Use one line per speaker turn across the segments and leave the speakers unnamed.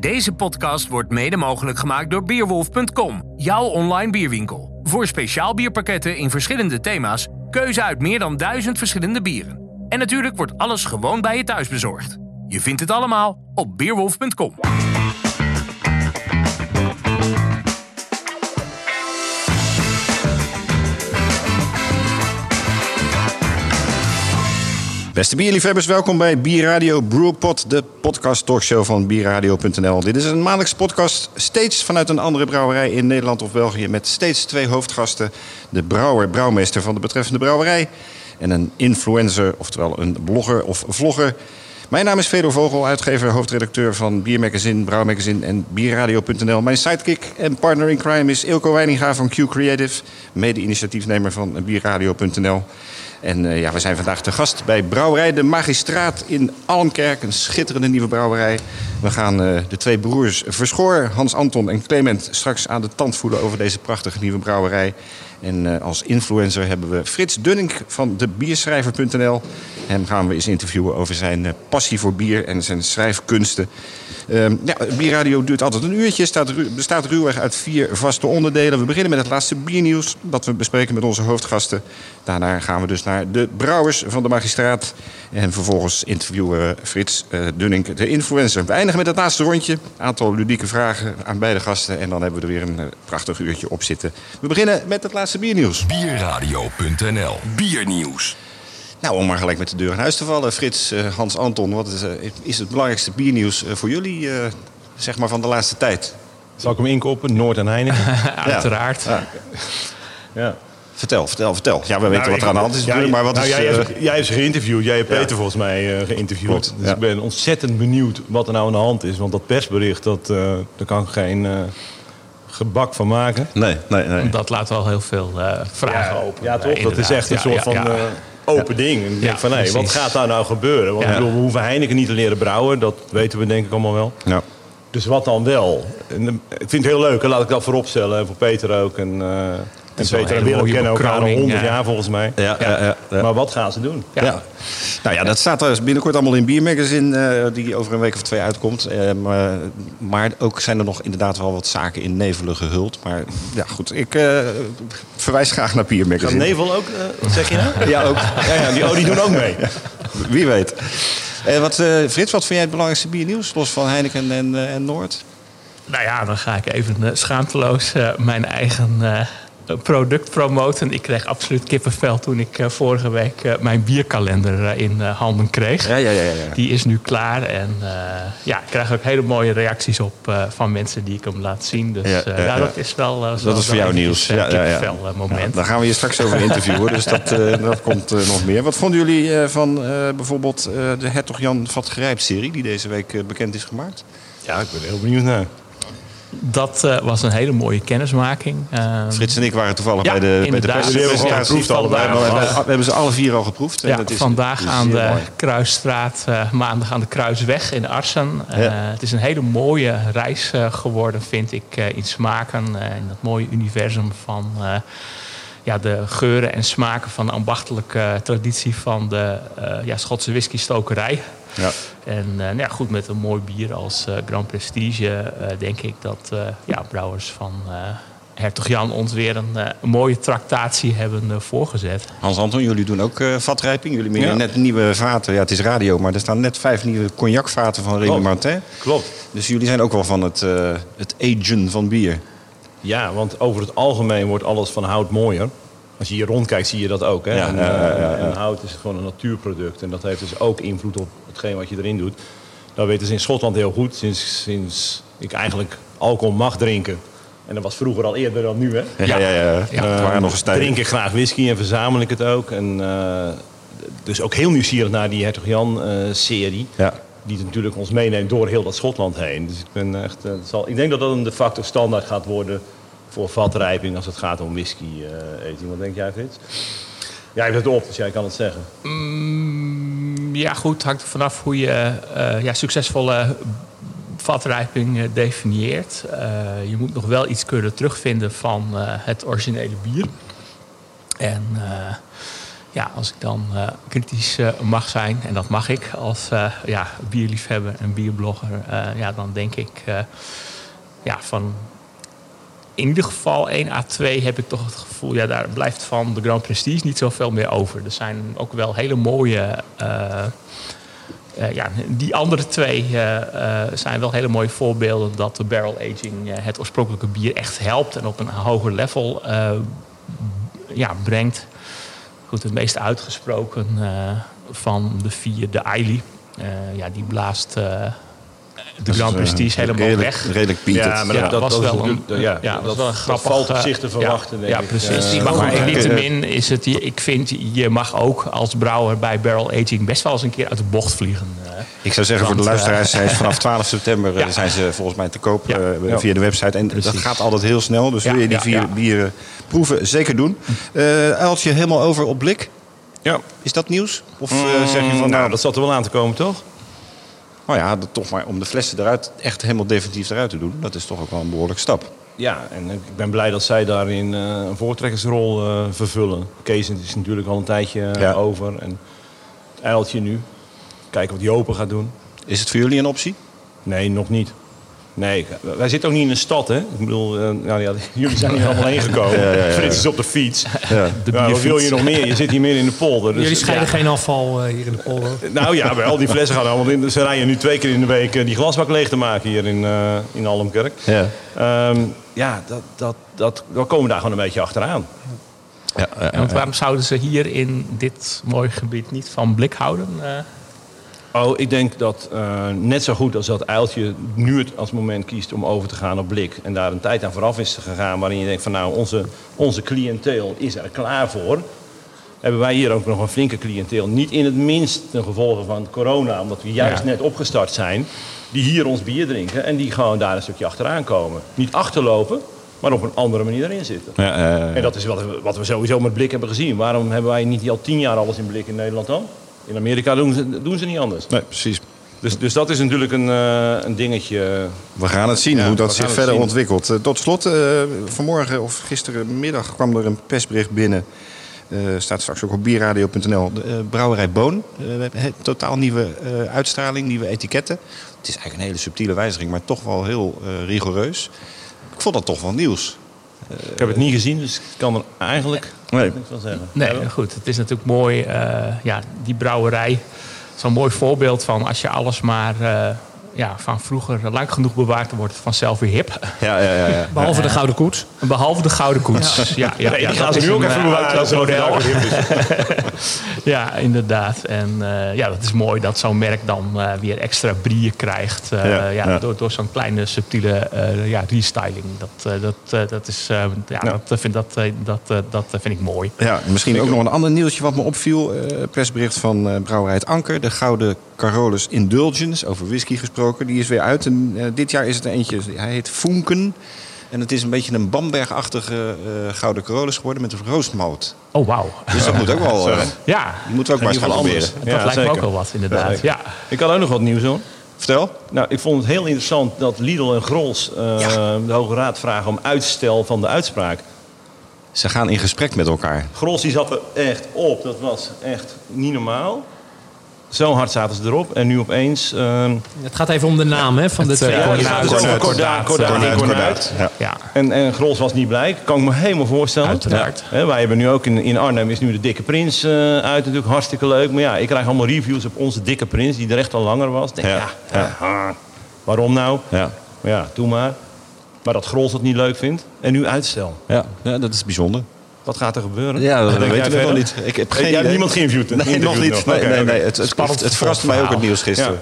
Deze podcast wordt mede mogelijk gemaakt door Beerwolf.com, jouw online bierwinkel. Voor speciaal bierpakketten in verschillende thema's, keuze uit meer dan duizend verschillende bieren. En natuurlijk wordt alles gewoon bij je thuis bezorgd. Je vindt het allemaal op Beerwolf.com.
Beste bierliefhebbers, welkom bij Bierradio Brewpot, de podcast talkshow van bierradio.nl. Dit is een maandelijkse podcast, steeds vanuit een andere brouwerij in Nederland of België, met steeds twee hoofdgasten. De brouwer, brouwmeester van de betreffende brouwerij en een influencer, oftewel een blogger of vlogger. Mijn naam is Fedor Vogel, uitgever, hoofdredacteur van Biermagazine, Brouwmagazine en Bierradio.nl. Mijn sidekick en partner in crime is Ilko Weininga van Q Creative, mede-initiatiefnemer van Bierradio.nl. En uh, ja, we zijn vandaag te gast bij Brouwerij de Magistraat in Almkerk. Een schitterende nieuwe brouwerij. We gaan uh, de twee broers Verschoor, Hans Anton en Clement straks aan de tand voelen over deze prachtige nieuwe brouwerij. En uh, als influencer hebben we Frits Dunning van de bierschrijver.nl. Hem gaan we eens interviewen over zijn passie voor bier en zijn schrijfkunsten. Uh, ja, Bierradio duurt altijd een uurtje. Staat, bestaat ruwweg uit vier vaste onderdelen. We beginnen met het laatste biernieuws dat we bespreken met onze hoofdgasten. Daarna gaan we dus naar de brouwers van de magistraat. En vervolgens interviewen we Frits uh, Dunning, de influencer. We eindigen met het laatste rondje. Een aantal ludieke vragen aan beide gasten. En dan hebben we er weer een uh, prachtig uurtje op zitten. We beginnen met het laatste biernieuws.
Bierradio.nl Biernieuws.
Nou, om maar gelijk met de deur in huis te vallen. Frits, uh, Hans, Anton, wat is, uh, is, het belangrijkste biernieuws uh, voor jullie, zeg maar, van de laatste tijd?
Zal ik hem inkopen? Noord en Heineken?
Uiteraard.
Ja. ja. Vertel, vertel, vertel. Ja, we weten nou, wat er aan de hand is ja, maar wat
nou,
is...
Jij, hebt, jij hebt ze geïnterviewd. Jij hebt Peter volgens mij geïnterviewd.
Klopt,
dus ik ben ontzettend benieuwd wat er nou aan de hand is. Want dat persbericht, dat, daar kan ik geen gebak van maken.
Nee, nee, nee.
Dat laat wel heel veel vragen
ja,
open.
Ja, toch? Dat is echt een soort van... Open ding. En ik denk van, hé, hey, wat gaat daar nou gebeuren? Want ik bedoel, we hoeven Heineken niet te leren brouwen. Dat weten we denk ik allemaal wel.
Ja.
Dus wat dan wel? En, ik vind het heel leuk. En laat ik dat vooropstellen. Voor Peter ook. En, uh, en Peter en Willem kennen elkaar al 100 jaar volgens mij.
Ja, ja. Ja,
Maar wat gaan ze doen?
Ja. Nou ja, dat staat er binnenkort allemaal in Biermagazine, uh, die over een week of twee uitkomt. Uh, maar, maar, ook zijn er nog inderdaad wel wat zaken in nevelen gehuld. Maar ja, goed, ik uh, verwijs graag naar Biermagazine.
Gaat nevel ook, zeg je nou?
ja, ook.
Ja, ja, die, oh, die doen ook mee.
Wie weet. wat, Frits, wat vind jij het belangrijkste biernieuws, los van Heineken en, en Noord?
Nou ja, dan ga ik even schaamteloos mijn eigen product promoten. Ik kreeg absoluut kippenvel toen ik uh, vorige week uh, mijn bierkalender uh, in handen kreeg.
Ja, ja, ja, ja,
Die is nu klaar. En ja, ik krijg ook hele mooie reacties op van mensen die ik hem laat zien. Dus ja, ja, dat is wel.
dat is voor jou nieuws.
ja, ja, ja. moment.
daar gaan we je straks over interviewen. dus dat, dat komt nog meer. Wat vonden jullie van bijvoorbeeld de Hertog Jan Vat Grijp serie die deze week bekend is gemaakt?
Ja, ik ben heel benieuwd naar.
Dat uh, was een hele mooie kennismaking. Uh,
Frits en ik waren toevallig
ja,
bij de, bij de.
Ja.
We, hebben, we hebben ze alle vier al geproefd.
Ja, het is, vandaag het is aan de mooi. Kruisstraat, uh, maandag aan de Kruisweg in Arsen. Ja. Het is een hele mooie reis geworden, vind ik, in smaken. in dat mooie universum van ja, de geuren en smaken van de ambachtelijke traditie van de ja, Schotse whisky-stokerij.
Ja.
En uh, nou ja, goed, met een mooi bier als uh, Grand Prestige uh, denk ik dat ja, brouwers van Hertog Jan ons weer een, mooie tractatie hebben voorgezet.
Hans-Anton, jullie doen ook vatrijping. Jullie ja. net nieuwe vaten. Ja, het is radio, maar er staan net vijf nieuwe cognacvaten van Remy Martin.
Klopt.
Dus jullie zijn ook wel van het, het agen van bier.
Ja, want over het algemeen wordt alles van hout mooier. Als je hier rondkijkt, zie je dat ook. Hè?
Ja,
en,
ja, ja, ja,
en hout is gewoon een natuurproduct. En dat heeft dus ook invloed op hetgeen wat je erin doet. Dat weten ze in Schotland heel goed. Sinds, sinds ik eigenlijk alcohol mag drinken. En dat was vroeger al eerder dan nu, hè?
Ja, ja, ja. ja.
Uh, waren nog eens drink ik graag whisky en verzamel ik het ook. En, uh, dus ook heel nieuwsgierig naar die Hertog Jan-serie.
Uh, ja.
Die natuurlijk ons meeneemt door heel dat Schotland heen. Dus ik, ben echt, zal, ik denk dat dat een de facto standaard gaat worden voor vatrijping als het gaat om whisky uh, eten. Wat denk jij, Frits? Jij hebt het op, dus jij kan het zeggen.
Mm, ja, goed. Hangt er vanaf hoe je uh, ja, succesvolle vatrijping uh, definieert. je moet nog wel iets kunnen terugvinden van het originele bier. En ja, als ik dan kritisch mag zijn, en dat mag ik als ja, bierliefhebber en bierblogger, ja, dan denk ik ja, van in ieder geval 1 à 2 heb ik toch het gevoel, ja, daar blijft van de Grand Prestige niet zoveel meer over. Er zijn ook wel hele mooie. ja, die andere twee zijn wel hele mooie voorbeelden dat de barrel aging het oorspronkelijke bier echt helpt en op een hoger level ja, brengt. Goed, het meest uitgesproken van de vier, de Eili. Uh, ja, die blaast de Grand Prestige helemaal
redelijk,
weg.
Redelijk pietert.
Ja, maar dat, dat, was wel een,
ja,
ja,
dat,
was wel een grappig,
valt op zich te verwachten,
ja, precies.
Uh,
maar goed, niettemin is het, ik vind, je mag ook als brouwer bij barrel aging best wel eens een keer uit de bocht vliegen.
Ik zou zeggen, voor de luisteraars, hij is vanaf 12 september ja. zijn ze volgens mij te koop ja. via de website. En Precies. dat gaat altijd heel snel, dus wil je die vier bieren proeven, zeker doen. Uh, Uiltje helemaal over op blik.
Ja.
Is dat nieuws? Of uh, zeg je van...
Nou, dat zat er wel aan te komen, toch?
Nou ja, dat, toch maar om de flessen eruit echt helemaal definitief eruit te doen... dat is toch ook wel een behoorlijke stap.
Ja, en ik ben blij dat zij daarin uh, een voortrekkersrol uh, vervullen. Kees is natuurlijk al een tijdje ja. over. En het eiltje nu. Kijken wat Jopen gaat doen.
Is het voor jullie een optie?
Nee, nog niet. Nee, wij zitten ook niet in een stad, hè? Ik bedoel, uh, nou ja, jullie zijn hier allemaal heen gekomen. Ja, ja, ja, Frits is op de fiets. De wat wil je nog meer? Je zit hier meer in de polder.
Dus, jullie scheiden geen afval uh, hier in de polder?
nou ja, wel, die flessen gaan allemaal in. Ze rijden nu twee keer in de week uh, die glasbak leeg te maken hier in, in Allemkerk. Ja, um, ja dat, dat, dat, dan komen we daar gewoon een beetje achteraan.
Ja, en waarom zouden ze hier in dit mooie gebied niet van blik houden?
Oh, ik denk dat uh, net zo goed als dat Eiltje nu het als moment kiest om over te gaan op blik. En daar een tijd aan vooraf is gegaan waarin je denkt van nou, onze, onze cliënteel is er klaar voor. Hebben wij hier ook nog een flinke cliënteel. Niet in het minst ten gevolge van corona, omdat we juist ja. net opgestart zijn. Die hier ons bier drinken en die gewoon daar een stukje achteraan komen. Niet achterlopen, maar op een andere manier erin zitten. Ja, uh, en dat is wat, wat we sowieso met blik hebben gezien. Waarom hebben wij niet al tien jaar alles in blik in Nederland dan? In Amerika doen ze, doen ze niet anders.
Nee, precies.
Dus, dus dat is natuurlijk een, uh, een dingetje.
We gaan het zien ja, hoe dat zich verder zien. ontwikkelt. Uh, tot slot, uh, vanmorgen of gisterenmiddag kwam er een persbericht binnen. staat straks ook op bierradio.nl. De brouwerij Boon. totaal nieuwe uitstraling, nieuwe etiketten. Het is eigenlijk een hele subtiele wijziging, maar toch wel heel rigoureus. Ik vond dat toch wel nieuws.
Ik heb het niet gezien, dus ik kan er eigenlijk
nee.
niks van zeggen.
Nee, goed. Het is natuurlijk mooi. Uh, ja, die brouwerij. Zo'n mooi voorbeeld van als je alles maar uh, ja, van vroeger lang genoeg bewaart, dan wordt het vanzelf weer hip.
Ja, ja, ja, ja.
Behalve de Gouden Koets.
Behalve de Gouden Koets. Ja, ja, ja,
gaan ze nu ook even bewaren als model.
ja, inderdaad. En uh, ja, dat is mooi dat zo'n merk dan uh, weer extra brieën krijgt. Uh, ja, ja, ja, Door, door zo'n kleine subtiele ja, restyling. Dat, dat, dat, is, ja, dat, vind, dat, dat, dat vind ik mooi.
Ja, misschien ook, ook nog een ander nieuwtje wat me opviel. persbericht van Brouwerij het Anker. De Gouden Carolus Indulgence, over whisky gesproken. Die is weer uit. En dit jaar is het er eentje, hij heet Funken. En het is een beetje een Bamberg-achtige uh, gouden Carolus geworden met een roostmout.
Oh, wauw.
Dus dat moet ook wel... Uh,
ja.
Die moeten we ook maar eens gaan proberen.
Dat ja, lijkt zeker. me ook wel wat, inderdaad. Ja, ja.
Ik had ook nog wat nieuws hoor.
Vertel.
Nou, ik vond het heel interessant dat Lidl en Grols uh, ja. de Hoge Raad vragen om uitstel van de uitspraak.
Ze gaan in gesprek met elkaar.
Grols die zat er echt op. Dat was echt niet normaal. Zo hard zaten ze erop. En nu opeens... Uh,
het gaat even om de naam hè, van de twee.
Kordaat. Ja. En, en Grols was niet blij. Kan ik me helemaal voorstellen.
Uiteraard.
Ja. Wij hebben nu ook in, in Arnhem is nu de Dikke Prins uh, uit. Natuurlijk hartstikke leuk. Maar ja, ik krijg allemaal reviews op onze Dikke Prins. Die er echt al langer was. Denk, ja. ja, ja. waarom nou?
Ja.
ja, doe maar. Maar dat Grols dat niet leuk vindt. En nu uitstel.
Ja, ja dat is bijzonder.
Wat gaat er gebeuren?
Ja, dat weet ik nog niet. Ik heb geen
jij hebt niemand geïnterviewd?
Nee, nog niet. Nee, nee, nee. Het, het, het, het verraste mij ook het nieuws gisteren. Ja.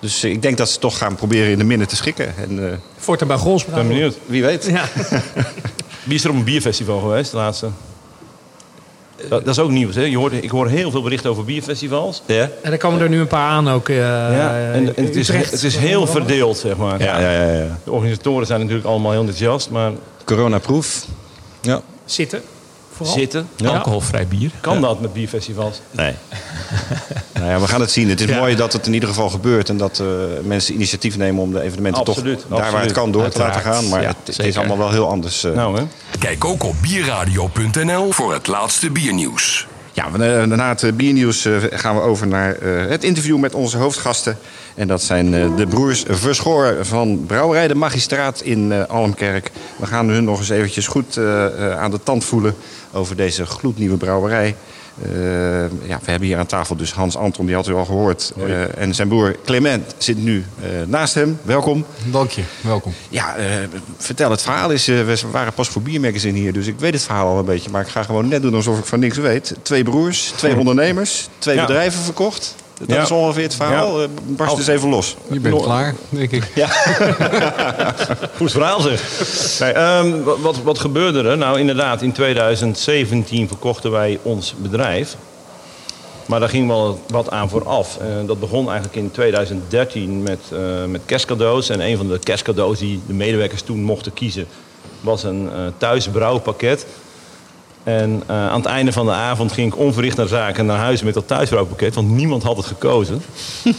Dus ik denk dat ze toch gaan proberen in de minnen te schikken. En, uh,
Voortaan bij Grols.
ben benieuwd.
Wie weet. Ja.
Wie is er op een bierfestival geweest, de laatste? Dat, dat, is ook nieuws. Hè? Je hoort, ik hoor heel veel berichten over bierfestivals.
Ja.
En er komen er nu een paar aan ook. Uh,
ja, en, en het, is, het is heel verdeeld, zeg maar.
Ja, ja, ja, ja.
De organisatoren zijn natuurlijk allemaal heel enthousiast. Maar...
Coronaproef. Ja.
Zitten.
Vooral? Zitten.
Ja. Alcoholvrij bier.
Kan dat met bierfestivals?
Nee. nou ja, we gaan het zien. Het is ja. mooi dat het in ieder geval gebeurt. En dat uh, mensen initiatief nemen om de evenementen
absoluut,
toch daar waar het kan door Uiteraard. te laten gaan. Maar ja, het, het, is allemaal wel heel anders. Uh.
Nou, hè?
Kijk ook op bierradio.nl voor het laatste biernieuws.
Ja, eh, na het eh, biernieuws eh, gaan we over naar het interview met onze hoofdgasten. En dat zijn de broers Verschoor van Brouwerij de Magistraat in Almkerk. We gaan hun nog eens eventjes goed aan de tand voelen over deze gloednieuwe brouwerij. Eh, ja, we hebben hier aan tafel dus Hans Anton, die had u al gehoord. Eh, en zijn broer Clement zit nu eh, naast hem. Welkom.
Dank je, welkom.
Ja, eh, vertel het verhaal is. eh, we waren pas voor Biermagazine hier, dus ik weet het verhaal al een beetje. Maar ik ga gewoon net doen alsof ik van niks weet. Twee broers, twee ondernemers, twee
Ja.
bedrijven verkocht. Dat
Ja.
is ongeveer het verhaal.
Ja.
Eh, Barst dus even los.
Je bent klaar, denk ik.
Goed verhaal zeg. Nee, ehm, wat, wat, gebeurde er? Nou inderdaad, in 2017 verkochten wij ons bedrijf. Maar daar ging wel wat aan vooraf. Eh, dat begon eigenlijk in 2013 met, eh, met kerstcadeaus. En een van de kerstcadeaus die de medewerkers toen mochten kiezen... was een eh thuisbrouwpakket. En eh, aan het einde van de avond ging ik onverricht naar zaken naar huis met dat thuisbrouwpakket. Want niemand had het gekozen.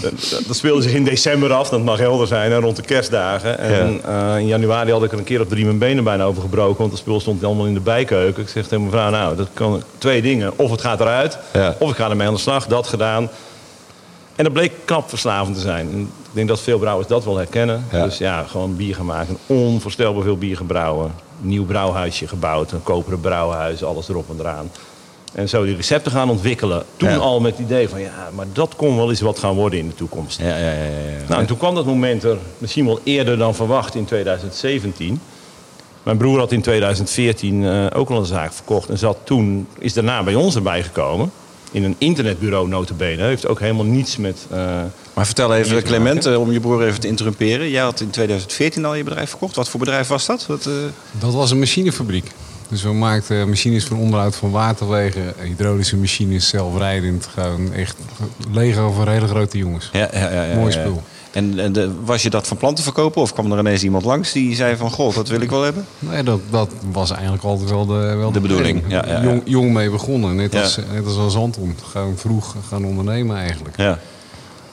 Dat- Dat speelde zich in december af, dat mag helder zijn, rond de kerstdagen. En eh, in januari had ik er een keer op drie mijn benen bijna over gebroken, want dat spul stond allemaal in de bijkeuken. Ik zeg tegen mijn vrouw, nou, dat kan twee dingen. Of het gaat eruit,
Ja.
of ik ga ermee aan de slag, dat gedaan. En dat bleek knap verslavend te zijn. En ik denk dat veel brouwers dat wel herkennen.
Ja.
Dus ja, gewoon bier gaan maken. Onvoorstelbaar veel bier gebrouwen. Nieuw brouwhuisje gebouwd, een koperen brouwhuis, alles erop en eraan. En zo die recepten gaan ontwikkelen. Toen
Ja.
al met het idee van, ja, maar dat kon wel eens wat gaan worden in de toekomst.
Ja, ja, ja. ja, ja.
Nou, en toen kwam dat moment er misschien wel eerder dan verwacht in 2017. Mijn broer had in 2014 eh, ook al een zaak verkocht en zat toen, is daarna bij ons erbij gekomen. In een internetbureau notabene. Heeft ook helemaal niets met... eh,
Maar vertel even, Clement,
maken.
eh, om je broer even te interrumperen. Jij had in 2014 al je bedrijf verkocht. Wat voor bedrijf was dat? Wat, eh,
Dat was een machinefabriek. Dus we maakten machines voor onderhoud van waterwegen, hydraulische machines, zelfrijdend. Gewoon echt Lego voor hele grote jongens.
Ja, ja, ja, ja,
Mooi
ja.
spul.
En, en de, was je dat van plan te verkopen? Of kwam er ineens iemand langs die zei van... Goh, dat wil ik wel hebben?
Nee, dat, dat was eigenlijk altijd wel de, wel
De bedoeling, ja, ja, ja.
Jong, jong mee begonnen, net als, net als, als Anton. Gewoon vroeg gaan ondernemen eigenlijk.
Ja.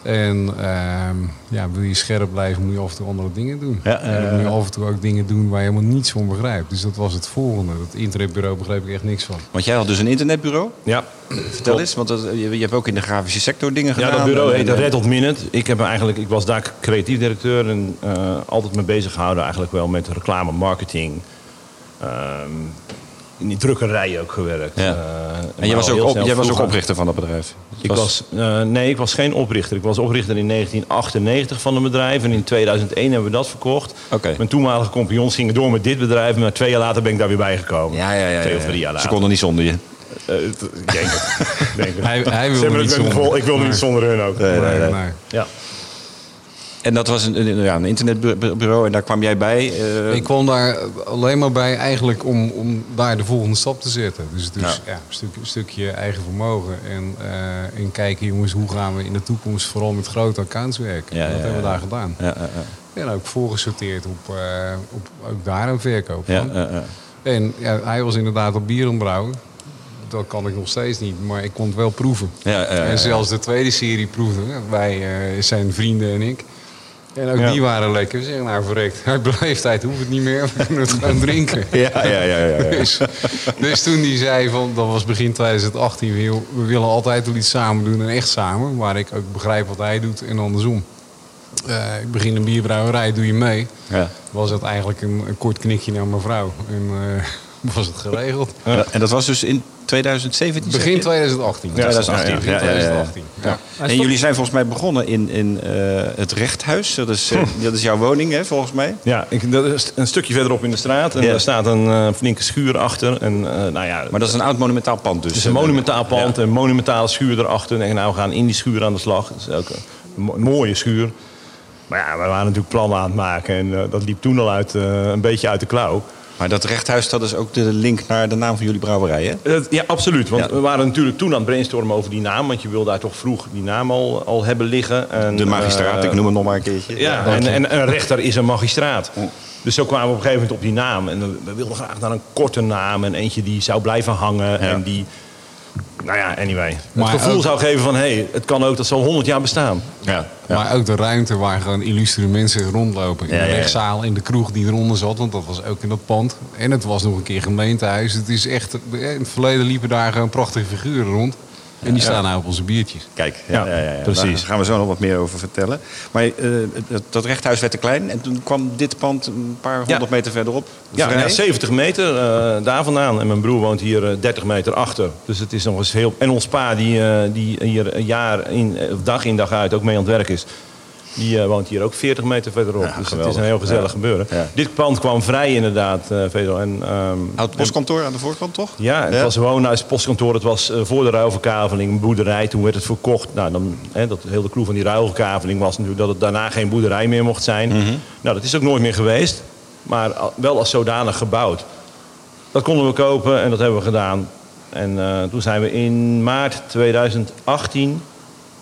En ehm, ja, wil je scherp blijven, moet je af en toe andere dingen doen.
Ja,
en dan
ja,
moet je
ja.
af en toe ook dingen doen waar je helemaal niets van begrijpt. Dus dat was het volgende. Dat internetbureau begreep ik echt niks van.
Want jij had dus een internetbureau.
ja,
Vertel eens, want dat, je, je hebt ook in de grafische sector dingen
Ja,
gedaan.
dat bureau heette
en-
Red Hot Minute. Ik, heb me eigenlijk, ik was daar creatief directeur en eh, altijd mee bezig gehouden eigenlijk wel met reclame, marketing. Ehm, in die drukkerij ook gewerkt.
Ja.
Eh,
En jij was, ook op, jij was ook oprichter van dat bedrijf.
Ik was, eh, nee, ik was geen oprichter. Ik was oprichter in 1998 van een bedrijf. En in 2001 hebben we dat verkocht.
Oké.
Mijn toenmalige compagnons gingen door met dit bedrijf. Maar twee jaar later ben ik daar weer bijgekomen.
Ja, ja, ja.
Twee
ja,
of drie jaar
Ze
later.
konden niet zonder je.
Eh, het- ik denk het. Ik denk het.
Hij, hij
Ze
niet zonder.
vol. Ik wilde
Nee.
niet zonder hun ook.
Nee, nee, nee.
Nee.
Ja.
En dat was een, een, ja, een internetbureau en daar kwam jij bij. eh,
Ik kwam daar alleen maar bij eigenlijk om, om daar de volgende stap te zetten. Dus, dus
Ja.
ja. een, stuk, een stukje eigen vermogen. En, eh, en kijken, jongens, hoe gaan we in de toekomst vooral met grote accounts werken.
Ja,
dat
ja,
hebben we daar gedaan. En ook voorgesorteerd op, eh, op ook daar een verkoop van. En ja, hij was inderdaad op bier aan het brouwen. Dat kan ik nog steeds niet, maar ik kon het wel proeven.
Ja, ja, ja, ja.
En zelfs de tweede serie proefden we, wij, zijn vrienden en ik. En ook
Ja.
die waren lekker. We zeggen, nou verrekt, uit beleefdheid hoeft het niet meer. We kunnen het gewoon drinken.
Ja, ja, ja, ja, ja.
Dus, dus toen die zei, van, dat was begin 2018, we, we willen altijd wel iets samen doen en echt samen. Waar ik ook begrijp wat hij doet en andersom. Eh, ik begin een bierbrouwerij, doe je mee?
Ja.
Was het eigenlijk een, een kort knikje naar mijn vrouw. En eh, was het geregeld.
En dat was dus in 2017? zeg
Begin
je?
2018.
Ja, 2018.
Begin
Ja, ja, ja, ja.
2018. Ja.
En jullie zijn volgens mij begonnen in, in eh, het rechthuis. Dat is, eh, dat is jouw woning, hè, volgens mij.
Ja, ik, dat is een stukje verderop in de straat. En
Ja.
daar staat een eh, flinke schuur achter. En, eh, nou ja,
Maar dat is een oud monumentaal pand dus.
het is een monumentaal pand,
Ja.
een monumentale schuur erachter. En nou, we gaan in die schuur aan de slag. Dat is ook een mo- mooie schuur. Maar ja, we waren natuurlijk plannen aan het maken. En dat liep toen al uit, een beetje uit de klauw.
Maar dat rechthuis, dat is ook de link naar de naam van jullie brouwerij, hè?
Eh, Ja, absoluut. Want
Ja.
we waren natuurlijk toen aan het brainstormen over die naam. Want je wil daar toch vroeg die naam al, al hebben liggen. En,
De magistraat,
eh,
ik noem het nog maar een keertje.
Ja, en, en een rechter is een magistraat. Dus zo kwamen we op een gegeven moment op die naam. En we wilden graag naar een korte naam en eentje die zou blijven hangen. En die Nou ja, anyway.
Maar
het gevoel
ook-
zou geven van, hé, hey, het kan ook dat ze al 100 jaar bestaan.
Ja.
Maar ook de ruimte waar gewoon illustere mensen rondlopen. In
Ja,
de
ja, ja.
rechtszaal, in de kroeg die eronder zat. Want dat was ook in dat pand. En het was nog een keer gemeentehuis. Het is echt, in het verleden liepen daar gewoon prachtige figuren rond. En die staan nou op onze biertjes.
Kijk, ja,
Ja,
ja, ja, ja.
precies.
Daar gaan we zo nog wat meer over vertellen. Maar eh, dat rechthuis werd te klein en toen kwam dit pand een paar honderd meter verderop.
Ja,
vrij.
ja, 70 meter eh, daar vandaan. En mijn broer woont hier eh, 30 meter achter. Dus het is nog eens heel... En ons pa, die, eh, die hier een jaar in, eh, dag in dag uit ook mee aan het werk is... die eh, woont hier ook 40 meter verderop.
Ja,
dus het is een heel gezellig
Ja.
gebeuren.
Ja.
Dit pand kwam vrij inderdaad, eh Vedel. En, ehm,
Oud postkantoor aan de voorkant, toch?
Ja, het
Ja.
was woonhuis, postkantoor. Het was eh, voor de ruilverkaveling een boerderij. Toen werd het verkocht. Nou, dan, hè, dat, heel de crew van die ruilverkaveling was natuurlijk dat het daarna geen boerderij meer mocht zijn.
Mhm.
Nou, dat is ook nooit meer geweest. Maar wel als zodanig gebouwd. Dat konden we kopen en dat hebben we gedaan. En eh, toen zijn we in maart 2018,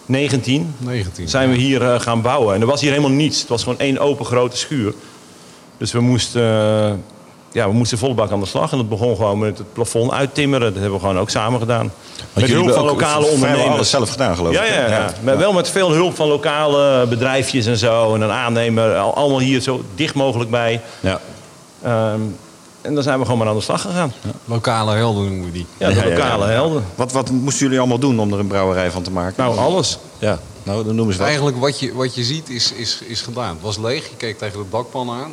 19,
19.
zijn we hier eh, gaan bouwen. En er was hier helemaal niets. Het was gewoon één open grote schuur. Dus we moesten, eh, ja, we moesten volle bak aan de slag. En dat begon gewoon met het plafond uittimmeren. Dat hebben we gewoon ook samen gedaan. Met hulp van lokale ondernemers.
alles zelf gedaan, geloof
Ja,
ik.
ja,
hè?
ja. Maar wel met veel hulp van lokale bedrijfjes en zo. En een aannemer. al- Allemaal hier zo dicht mogelijk bij.
Ja.
Ehm, en dan zijn we gewoon maar aan de slag gegaan.
Lokale helden noemen we die.
Ja, de
Ja, ja, ja.
lokale helden.
Wat, wat moesten jullie allemaal doen om er een brouwerij van te maken?
Nou, alles.
Ja, nou, dan noemen ze wat.
Eigenlijk wat je, wat je ziet is, is, is gedaan. Het was leeg, je keek tegen de dakpan aan.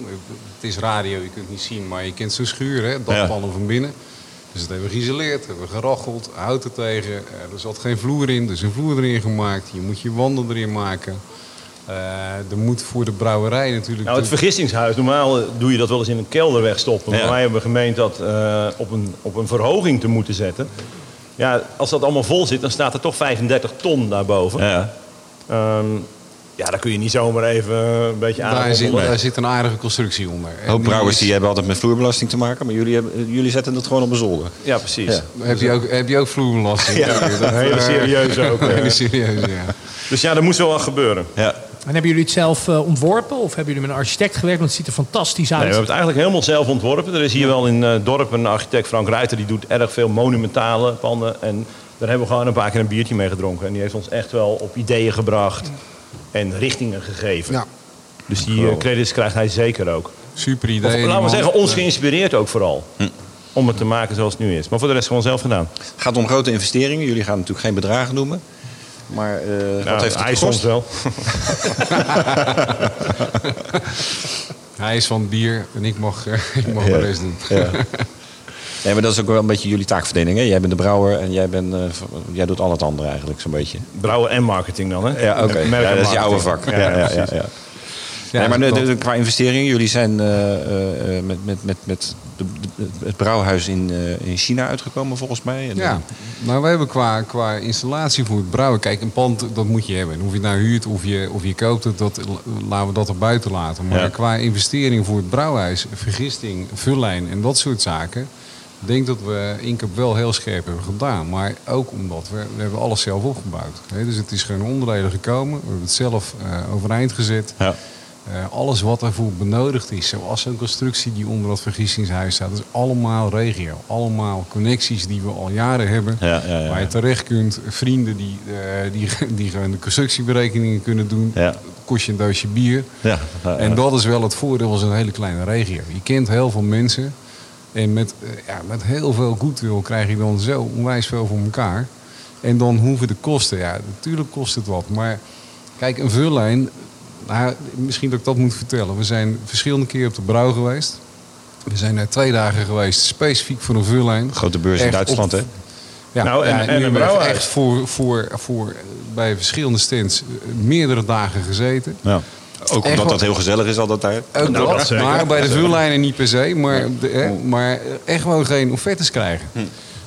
Het is radio, je kunt het niet zien, maar je kent zo'n schuur, hè? dakpannen van binnen. Dus dat hebben we geïsoleerd, hebben we geracheld, hout er tegen. Eh, er zat geen vloer in, dus een vloer erin gemaakt. Je moet je wanden erin maken. Eh, er moet voor de brouwerij natuurlijk...
Nou, het vergistingshuis, normaal eh, doe je dat wel eens in een kelder wegstoppen.
Ja.
Maar wij hebben gemeend dat eh, op, een, op een verhoging te moeten zetten. Ja, als dat allemaal vol zit, dan staat er toch 35 ton daarboven.
Ja.
Ehm, ja, daar kun je niet zomaar even een beetje aan.
daar, zit, daar zit een aardige constructie onder.
Hoop
die
brouwers die hebben altijd met vloerbelasting te maken, maar jullie, hebben, jullie zetten het gewoon op een zolder.
Ja, precies.
Ja.
Heb je ook, heb je ook vloerbelasting?
Ja,
Dat,
Een hele
eh,
serieuze ook. Eh.
hele serieuze, ja.
Dus ja, er moest wel wat gebeuren.
Ja.
En hebben jullie het zelf eh, ontworpen? Of hebben jullie met een architect gewerkt? Want het ziet er fantastisch
Nee,
uit.
we hebben het eigenlijk helemaal zelf ontworpen. Er is hier wel in het dorp een architect, Frank Ruiter, die doet erg veel monumentale panden. En daar hebben we gewoon een paar keer een biertje mee gedronken. En die heeft ons echt wel op ideeën gebracht en richtingen gegeven.
Ja.
Dus die eh, credits krijgt hij zeker ook.
Super
Of,
idee. die
laten we zeggen, ons geïnspireerd ook vooral. Om het te maken zoals het nu is. Maar voor de rest gewoon zelf gedaan.
Het gaat om grote investeringen. Jullie gaan natuurlijk geen bedragen noemen. Maar eh, wat
Nou,
heeft het
hij soms wel.
Hij is van bier en ik mag, eh, ik mag
Ja.
de rest doen.
Ja. Nee, maar dat is ook wel een beetje jullie taakverdeling. Hè? Jij bent de brouwer en jij, bent, eh, jij doet al het andere eigenlijk zo'n beetje.
Brouwen en marketing dan, hè?
Ja, oké. Ja, dat is je oude vak. Ja, ja, ja,
precies.
Ja. Nee, maar de-
dat-
de- qua investeringen, jullie zijn eh, eh, eh, met, met, met, met de- het brouwhuis in, in China uitgekomen volgens mij. En,
Ja, nou we hebben qua, qua installatie voor het brouwen... Kijk, een pand, dat moet je hebben. En Of je het nou huurt of je, of je koopt het, dat, laten we dat er buiten laten. Maar
Ja.
qua investering voor het brouwhuis, vergisting, vullijn en dat soort zaken... Ik denk dat we Inkep wel heel scherp hebben gedaan. Maar ook omdat we, we hebben alles zelf opgebouwd. Hè, dus het is geen onderdelen gekomen. We hebben het zelf overeind gezet.
Ja.
Eh, alles wat ervoor benodigd is, zoals zo'n constructie die onder dat vergistingshuis staat, dat is allemaal regio. Allemaal connecties die we al jaren hebben.
Ja, ja, ja,
waar je terecht kunt, vrienden die, eh, die, die gewoon de constructieberekeningen kunnen doen. Kost je een doosje bier. En dat is wel het voordeel van zo'n hele kleine regio. Je kent heel veel mensen. En met, eh, ja, met heel veel goodwill krijg je dan zo onwijs veel voor elkaar. En dan hoeven de kosten, ja, natuurlijk kost het wat. Maar kijk, een vullijn, nou, misschien dat ik dat moet vertellen. We zijn verschillende keer op de brouw geweest. We zijn daar twee dagen geweest, specifiek voor een vullijn.
Grote beurs in
Echt
Duitsland, hè?
Ja,
Nou, en-
ja,
en
nu
een brouwhuis.
echt voor, voor, voor, bij verschillende stands eh, meerdere dagen gezeten.
Ja. Ook omdat dat heel gezellig is altijd daar.
Ook
Nou,
dat,
dat
maar bij de vullijnen niet per se. Maar, de, hè, maar echt gewoon geen offertes krijgen.
Hm.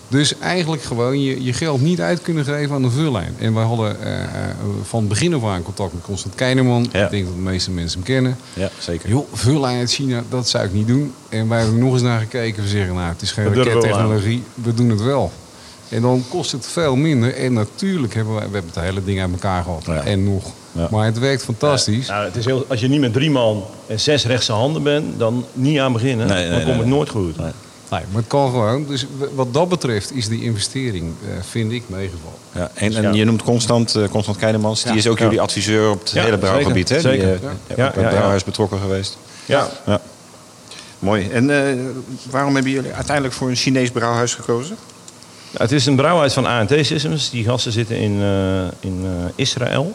Dus eigenlijk gewoon je, je geld niet uit kunnen geven aan een vullijn. En wij hadden eh, eh, van begin af aan contact met Constant Keinerman.
Ja.
Ik denk dat de meeste mensen hem kennen.
Ja, zeker.
Joh, vullijn uit China, dat zou ik niet doen. En wij hebben er nog eens naar gekeken. We zeggen, nou, het is geen
we
rakettechnologie. We doen het wel. En dan kost het veel minder. En natuurlijk hebben wij, we hebben het hele ding uit elkaar gehad.
Ja.
En nog.
Ja.
Maar het werkt fantastisch.
Nou, het is heel, als je niet met drie man en zes rechtse handen bent, dan niet aan beginnen.
Nee, nee,
dan komt
nee,
het
nee.
nooit goed.
Nee.
Maar het kan gewoon. Dus wat dat betreft is die investering, eh, vind ik, meegevallen.
Ja, en, en je noemt Constant, eh, Constant Keidemans. Die is ook jullie adviseur op het
Ja,
hele brouwgebied. Hè?
zeker,
Die, eh,
Ja.
het
ja,
brouwhuis betrokken geweest.
Ja.
Ja. Mooi. En eh, waarom hebben jullie uiteindelijk voor een Chinees brouwhuis gekozen?
Nou, het is een brouwhuis van ANT Systems. Die gasten zitten in, eh, in eh, Israël.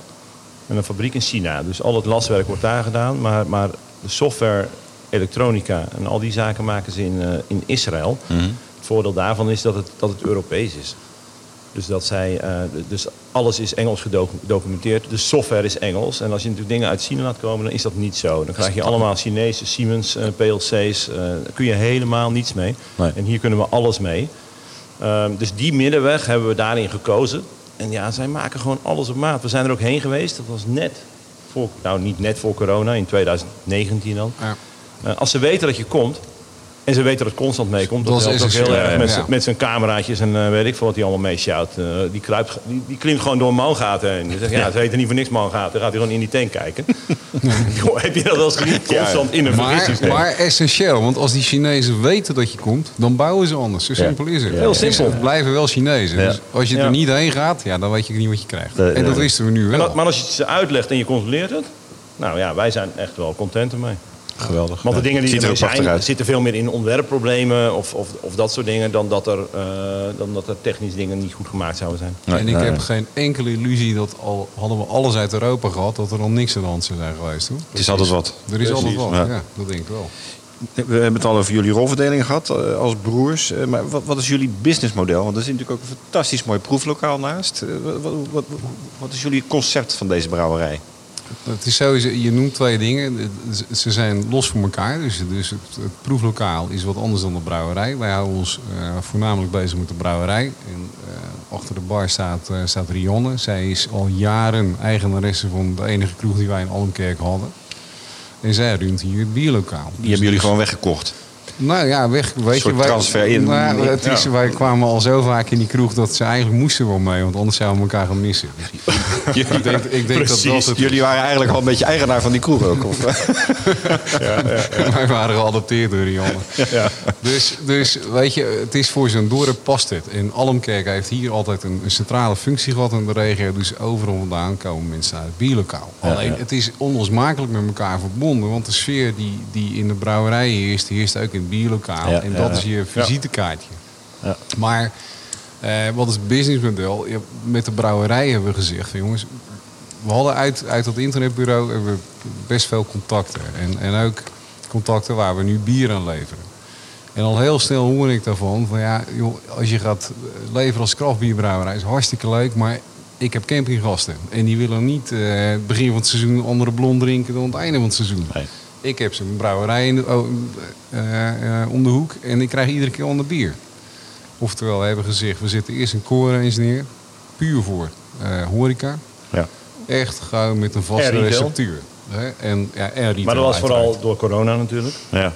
En een fabriek in China. Dus al het laswerk wordt daar gedaan. Maar, maar de software, elektronica en al die zaken maken ze in, eh, in Israël. Het voordeel daarvan is dat het, dat het Europees is. Dus, dat zij, eh, dus alles is Engels gedocumenteerd. De software is Engels. En als je natuurlijk dingen uit China laat komen, dan is dat niet zo. Dan krijg je allemaal Chinese Siemens, eh, PLC's. eh, daar kun je helemaal niets mee.
Nee.
En hier kunnen we alles mee. Ehm, dus die middenweg hebben we daarin gekozen. En ja, zij maken gewoon alles op maat. We zijn er ook heen geweest. Dat was net voor, nou niet net voor corona, in 2019 dan.
Ja.
Eh, als ze weten dat je komt, en ze weten dat het constant meekomt, dat,
Dat is
ook heel erg
ja.
met,
Ja.
zijn cameraatjes en eh, weet ik veel wat hij allemaal meesjouwt. Eh, die, kruipt, die, die klimt gewoon door mangaten heen. Die zegt, ja, ze weten niet voor niks mangaten. Dan gaat hij gewoon in die tank kijken. Heb je dat wel eens gezien? Constant in een vergissingssysteem.
maar essentieel, want als die Chinezen weten dat je komt, dan bouwen ze anders. Zo simpel is het.
Heel simpel.
Het blijven wel Chinezen.
Ja.
Dus als je
Ja.
er niet heen gaat, ja, dan weet je niet wat je krijgt. En dat wisten we nu wel.
dat- maar als je het ze uitlegt en je controleert het, nou ja, wij zijn echt wel content ermee.
Geweldig.
Want de
Ja,
dingen die
er
zijn,
uit.
zitten veel meer in ontwerpproblemen of, of, of dat soort dingen, dan dat, er, eh, dan dat er technisch dingen niet goed gemaakt zouden zijn.
Nee,
en ik
nee,
heb geen enkele illusie dat al hadden we alles uit Europa gehad, dat er dan niks aan de hand zou zijn geweest. Hoor.
Het is altijd wat.
Er is altijd wat,
Ja.
ja. dat denk ik wel.
We hebben het al over jullie rolverdeling gehad eh, als broers. Eh, Maar wat, wat is jullie businessmodel? Want er zit natuurlijk ook een fantastisch mooi proeflokaal naast. Wat, wat, wat, wat is jullie concept van deze brouwerij?
Het is sowieso, je noemt twee dingen. Ze zijn los van elkaar. Dus, dus het, het proeflokaal is wat anders dan de brouwerij. Wij houden ons eh, voornamelijk bezig met de brouwerij. En, eh, achter de bar staat, eh, staat Rionne. Zij is al jaren eigenaresse van de enige kroeg die wij in Almkerk hadden. En zij runt hier het bierlokaal.
Die hebben jullie gewoon weggekocht.
Nou ja, weg. Weet
soort
je, wij,
transfer in-
Nou, het is,
Ja.
Wij kwamen al zo vaak in die kroeg dat ze eigenlijk moesten wel mee. Want anders zouden we elkaar gaan missen. Dus ik denk, ik denk dat dat het
Jullie waren eigenlijk al een beetje eigenaar van die kroeg ook. Of?
Wij waren geadopteerd door Rionne. Dus, dus weet je, het is voor zo'n dorp past het. En Almkerk heeft hier altijd een, een centrale functie gehad in de regio. Dus overal vandaan komen mensen uit het bierlokaal. Alleen, het is onlosmakelijk met elkaar verbonden. Want de sfeer die, die in de brouwerij heerst, die heerst ook in het bierlokaal.
Ja,
en dat is je visitekaartje.
Ja.
Maar eh, wat is het businessmodel? Met de brouwerij hebben we gezegd, jongens, we hadden uit, uit dat internetbureau hebben we best veel contacten. En, en ook contacten waar we nu bier aan leveren. En al heel snel hoor ik daarvan van ja, joh, als je gaat leveren als kraftbierbrouwerij is hartstikke leuk, maar ik heb campinggasten. En die willen niet eh, het begin van het seizoen een andere blond drinken dan het einde van het seizoen.
Nee.
Ik heb zo'n brouwerij in de, oh, eh, eh, om de hoek en ik krijg iedere keer ander bier. Oftewel, we hebben gezegd, we zetten eerst een core eens neer, puur voor eh, horeca.
Ja.
Echt gewoon met een vaste receptuur. Hè? En, ja, en retail
Maar dat was
uiteraard.
vooral door corona natuurlijk.
Ja.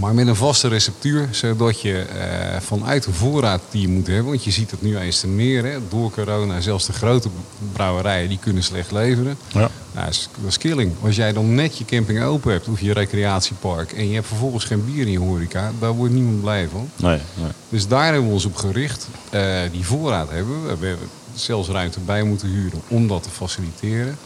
Maar met een vaste receptuur, zodat je eh, vanuit de voorraad die je moet hebben, want je ziet het nu eens te meer, hè, door corona, zelfs de grote brouwerijen die kunnen slecht leveren.
Ja.
Nou, dat, is, dat is killing. Als jij dan net je camping open hebt of je recreatiepark en je hebt vervolgens geen bier in je horeca, daar wordt niemand blij van.
Nee, nee.
Dus daar hebben we ons op gericht. Eh, die voorraad hebben we. We hebben zelfs ruimte bij moeten huren om dat te faciliteren.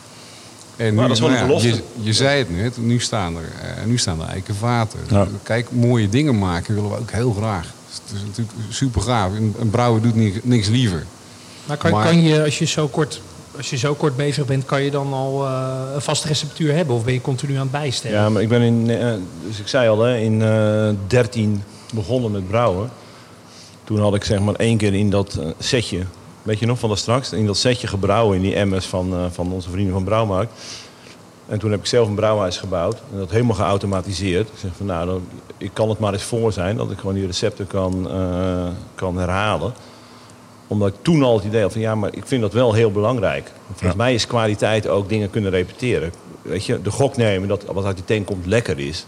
En
Maar dat is wel een
ja,
belofte.
je, je zei het net, nu staan er, eh, nu staan er eikenvaten.
Ja.
Kijk, mooie dingen maken willen we ook heel graag. Het is natuurlijk super gaaf. Een, een brouwer doet ni- niks liever.
Maar kan,
Maar-
kan je, als je, zo kort, als je zo kort bezig bent, kan je dan al eh, een vaste receptuur hebben? Of ben je continu aan het bijstellen?
Ja, maar ik ben in, eh, dus ik zei al, hè, in eh 13 begonnen met brouwen. Toen had ik zeg maar één keer in dat setje, weet je nog van dat straks, in dat setje gebrouwen in die emmers van, eh, van onze vrienden van Brouwmarkt. En toen heb ik zelf een brouwhuis gebouwd en dat helemaal geautomatiseerd. Ik zeg van nou, dan, ik kan het maar eens voor zijn dat ik gewoon die recepten kan, eh, kan herhalen omdat ik toen al het idee had van ja, maar ik vind dat wel heel belangrijk. Volgens mij is kwaliteit ook dingen kunnen repeteren. Weet je, de gok nemen dat wat uit die tank komt lekker is,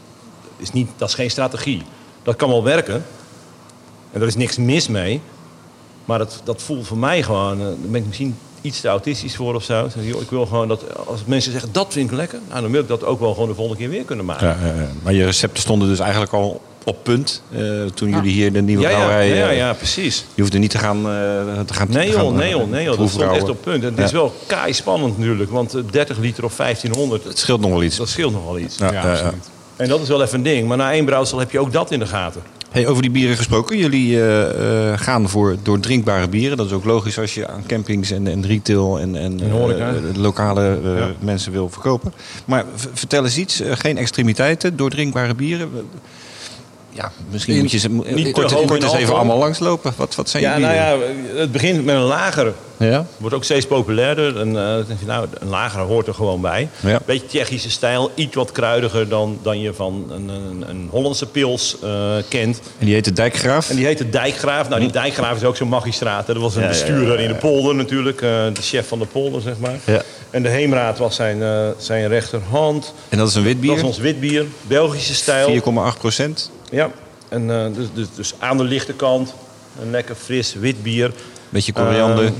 is niet, dat is geen strategie. Dat kan wel werken. En er is niks mis mee. Maar dat, dat voelt voor mij gewoon, eh, daar ben ik misschien iets te autistisch voor of zo. Ik zeg, joh, Ik wil gewoon dat als mensen zeggen dat vind ik lekker, nou, dan wil ik dat ook wel gewoon de volgende keer weer kunnen maken.
Ja, ja, ja. Maar je recepten stonden dus eigenlijk al op punt. eh, toen jullie hier de nieuwe brouwerij...
ja, ja,
eh,
ja, precies.
Je hoefde niet te gaan... eh, te gaan
Nee
te gaan,
joh, nee joh, nee joh. Dat stond echt op punt. En het is wel kei spannend natuurlijk. Want eh, 30 liter of 1500,
Het scheelt nog wel iets.
dat scheelt nog wel iets.
Ja,
Ja,
ja, ja.
absoluut.
En dat is wel even een ding. Maar na één brouwsel heb je ook dat in de gaten.
Hey, over die bieren gesproken. Jullie eh, eh, gaan voor doordrinkbare bieren. Dat is ook logisch als je aan campings en, en retail en, en, eh, lokale
Ja.
mensen wil verkopen. Maar vertel eens iets. Geen extremiteiten, doordrinkbare bieren. Ja, misschien
In-
moet je ze
niet te
kort,
hoog
eens even
alcohol.
allemaal langslopen. Wat, wat zijn
Ja, nou ja, het begint met een lagere.
Ja?
Wordt ook steeds populairder. En, eh, je, nou, een lagere hoort er gewoon bij.
Ja.
Beetje Tsjechische stijl, iets wat kruidiger dan, dan je van een, een, een Hollandse pils eh, kent.
En die heet de Dijkgraaf.
En die heet de Dijkgraaf. Nou, die Dijkgraaf is ook zo'n magistraat. hè. Dat was een
Ja,
bestuurder in de polder natuurlijk. eh, de chef van de polder, zeg maar.
Ja.
En de Heemraad was zijn, eh, zijn rechterhand.
En dat is een wit
Dat is ons witbier. Belgische stijl.
4,8 procent.
Ja. En, eh, dus, dus, dus aan de lichte kant. Een lekker fris wit bier.
Beetje koriander.
Eh,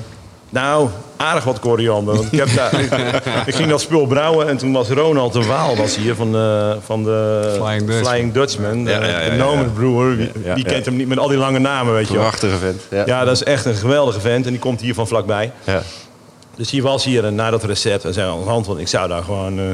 nou, aardig wat koriander. Want ik, heb daar, ik, ik ging dat spul brouwen en toen was Ronald de Waal was hier van de, van de
Flying Dutchman.
Flying Dutchman.
Ja,
de-
ja, ja, ja.
kent hem niet met al die lange namen, weet je.
Prachtige vent. Ja.
Ja, dat is echt een geweldige vent en die komt hier van vlakbij.
Ja.
Dus die was hier en na dat recept, en zei aan de hand, want ik zou daar gewoon eh,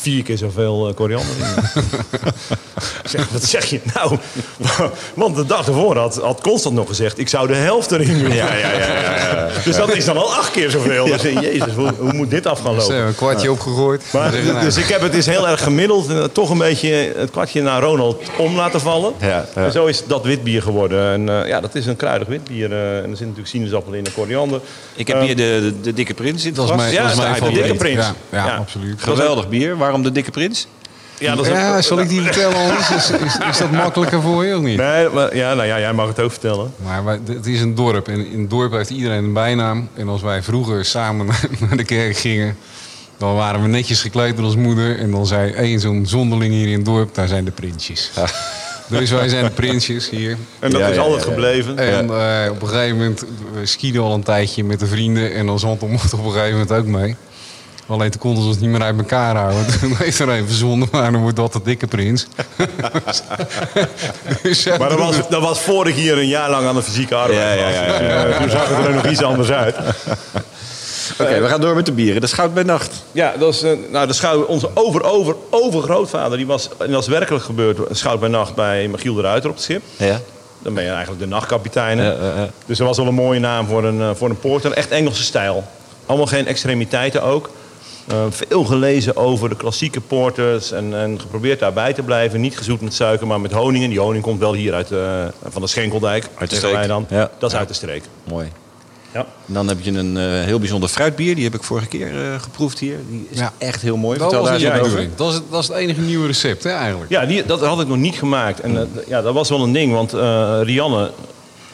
vier keer zoveel eh, koriander in zeg, wat zeg je nou? Want de dag ervoor had, had Constant nog gezegd, ik zou de helft erin doen. Ja, ja, ja. Dus dat is dan al acht keer zoveel. Dus eh, jezus, hoe, hoe moet dit af gaan
Dus,
lopen?
eh, een kwartje opgegooid.
Maar, dus ik heb het is heel erg gemiddeld. en toch een beetje het kwartje naar Ronald om laten vallen.
Ja, ja.
En zo is dat witbier geworden. En eh, ja, dat is een kruidig witbier. eh, en er zit natuurlijk sinaasappel in en koriander.
Ik heb
Eh,
hier de, de, de Dikke Prins in het
dat is
glas.
mijn,
Ja, de. Dikke Prins.
Ja, ja,
Ja.
absoluut.
Geweldig bier. Waarom de Dikke Prins?
Ja, dat is
Ja,
ook-
zal ik die vertellen anders? Is, is, is dat makkelijker voor je of niet?
Nee, maar, ja, nou ja, jij mag het ook vertellen.
Maar wij- het is een dorp en in het dorp heeft iedereen een bijnaam. En als wij vroeger samen naar de kerk gingen, dan waren we netjes gekleed door ons moeder. En dan zei één zo'n zonderling hier in het dorp, daar zijn de prinsjes. Dus wij zijn de prinsjes hier.
En dat
Ja,
is
ja,
altijd gebleven.
En eh, op een gegeven moment, we skieden al een tijdje met de vrienden. En dan Anton mocht op een gegeven moment ook mee. Alleen toen konden ze ons niet meer uit elkaar houden. Toen heeft er even verzonnen, maar dan wordt dat de dikke prins. dus ja,
Maar dat was, dat was voor ik hier een jaar lang aan de fysieke arbeid
Ja, ja, ja,
was. Dus, eh, toen zag het er nog iets anders uit.
Oké, we gaan door met de bieren. De Schout bij Nacht.
Ja, dat is, eh, nou, de schouw, onze over, over, overgrootvader, die was, en dat is werkelijk gebeurd, schout bij nacht bij Michiel de Ruiter op het schip.
Ja.
Dan ben je eigenlijk de nachtkapitein.
Ja, ja, ja.
Dus dat was wel een mooie naam voor een, eh, voor een porter. Echt Engelse stijl. Allemaal geen extremiteiten ook. Eh, veel gelezen over de klassieke porters en, en geprobeerd daarbij te blijven. Niet gezoet met suiker, maar met honing. En die honing komt wel hier uit, eh, van de Schenkeldijk.
Uit de streek.
dan.
Ja.
Dat is
Ja.
uit de streek.
Mooi.
Ja.
En dan heb je een eh, heel bijzonder fruitbier. Die heb ik vorige keer eh, geproefd hier. Die is
Ja.
echt heel mooi.
dat
Vertel
was
daar over.
Dat is, het- dat is het enige nieuwe recept, hè, eigenlijk.
Ja, die, dat had ik nog niet gemaakt. En ja, dat was wel een ding, want eh, Rianne,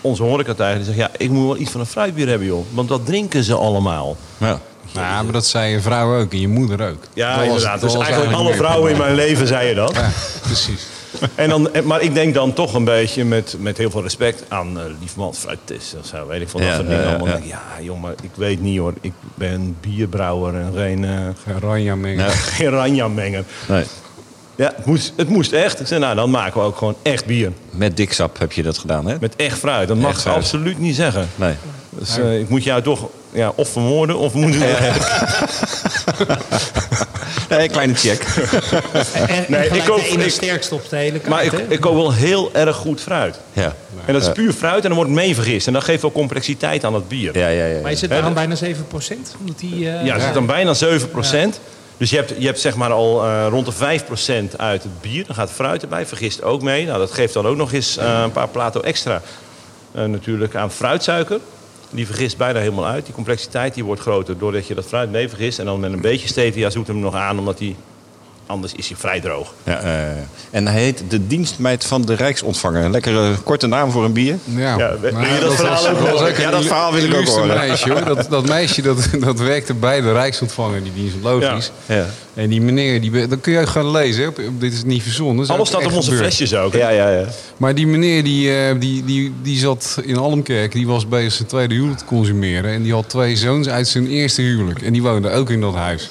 onze horecatijger, die zegt... ja, ik moet wel iets van een fruitbier hebben, joh. Want dat drinken ze allemaal.
Ja.
Ja, maar dat zei je vrouw ook en je moeder ook.
Ja,
was-
inderdaad. dus eigenlijk alle vrouwen in mijn leven zeiden dat.
Ja, precies.
En dan, maar ik denk dan toch een beetje met, met heel veel respect aan uh, Liefmans fruittest of zo. Weet ik van dat
Ja,
soort dingen
ja,
allemaal.
ja.
Ja, maar ik weet niet hoor. Ik ben bierbrouwer en geen, eh
Ranja mengen.
Ja.
geen ranja-menger.
Nee.
Ja, het moest, het moest echt. Ik zei, nou, dan maken we ook gewoon echt bier.
Met diksap heb je dat gedaan, hè?
Met echt fruit. Dat mag ik
fruit.
absoluut niet zeggen.
Nee.
Dus eh, ik moet jou toch ja, of vermoorden of moet ik
Nee, kleine check.
En, en
Nee, ik koop-
de
ik-
sterkste op de hele kaart.
Maar ik, ik koop wel heel erg goed fruit.
Ja.
En dat is puur fruit en dan wordt het mee vergist. En dat geeft wel complexiteit aan het bier.
Ja, ja, ja.
Maar je zit daar aan bijna 7 procent? Omdat die, eh,
Ja, er zit dan bijna 7% Dus je hebt, je hebt zeg maar al eh, rond de 5% uit het bier. Dan gaat fruit erbij, vergist ook mee. Nou, dat geeft dan ook nog eens eh, een paar plato extra eh, natuurlijk aan fruitsuiker. Die vergist bijna helemaal uit. Die complexiteit die wordt groter doordat je dat fruit mee vergist. En dan met een beetje stevia zoet hem nog aan, omdat die... Anders is hij vrij droog.
Ja, eh, en hij heet de dienstmeid van de Rijksontvanger. Een lekkere korte naam voor een bier.
Ja,
Ja, wil
maar
je dat verhaal ook
was
horen?
een
Ja, dat verhaal wil ik ook horen.
meisje, hoor. Dat, dat meisje dat, dat werkte bij de Rijksontvanger, die dienst, logisch.
Ja.
En die meneer, die, dat kun je ook gaan lezen. hè. Dit is niet verzonnen. is
Alles staat op onze
gebeurd.
flesjes ook. hè?
Ja, ja, ja.
Maar die meneer die, eh, die, die, die zat in Almkerk, die was bezig zijn tweede huwelijk te consumeren. En die had twee zoons uit zijn eerste huwelijk. En die woonden ook in dat huis.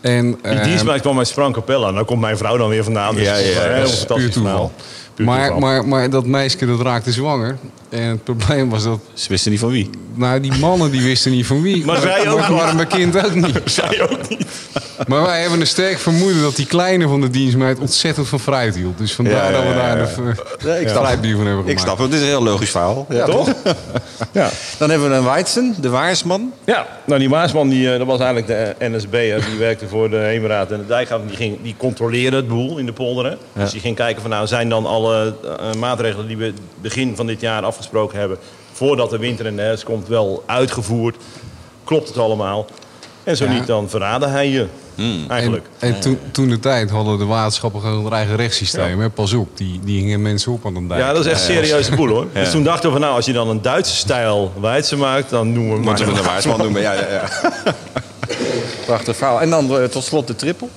En,
Die
eh,
dienstmeid kwam uit Sprang Capella. Daar komt mijn vrouw dan weer vandaan. Dus
Ja,
dat is
ja,
een
ja,
heel
dat is
fantastisch
puur toeval.
Puur
maar,
toeval.
maar, maar dat meisje dat raakte zwanger. En het probleem was dat...
Ze wisten niet van wie.
Nou, die mannen die wisten niet van wie.
Maar zij ook
maar,
niet.
maar mijn kind ook niet.
Zij ook niet.
Maar wij hebben een sterk vermoeden dat die kleine van de dienstmeid ontzettend van fruit hield. Dus vandaar
Ja, ja,
dat we daar
ja.
de
Nee, ik snap
van hebben gemaakt.
Ik snap het. Het is een heel logisch verhaal. Ja,
Toch? ja.
Dan hebben we een Weidsen, de waarsman.
Ja, nou die Maasman die, eh, dat was eigenlijk de NSB'er. Die werkte voor de Heemraad en de Dijkgraaf. Die, ging, die controleerde het boel in de polderen. Dus die ging kijken van nou zijn dan alle eh, maatregelen die we begin van dit jaar afgesproken hebben... voordat de winter en de herfst komt wel uitgevoerd. Klopt het allemaal? En zo
Ja.
niet, dan verraadde hij je. Eigenlijk.
En, en toen, toen de tijd hadden de waterschappen gewoon hun eigen rechtssysteem. Hè? Pas op, die, die hingen mensen op aan een dijk.
Ja, dat is echt een serieuze boel hoor. Dus toen dachten we van nou, als je dan een Duitse stijl Weidse maakt, dan noemen we hem
Moeten we een waarsman noemen. Ja, ja, ja. Prachtig verhaal. En dan eh, tot slot de trippel.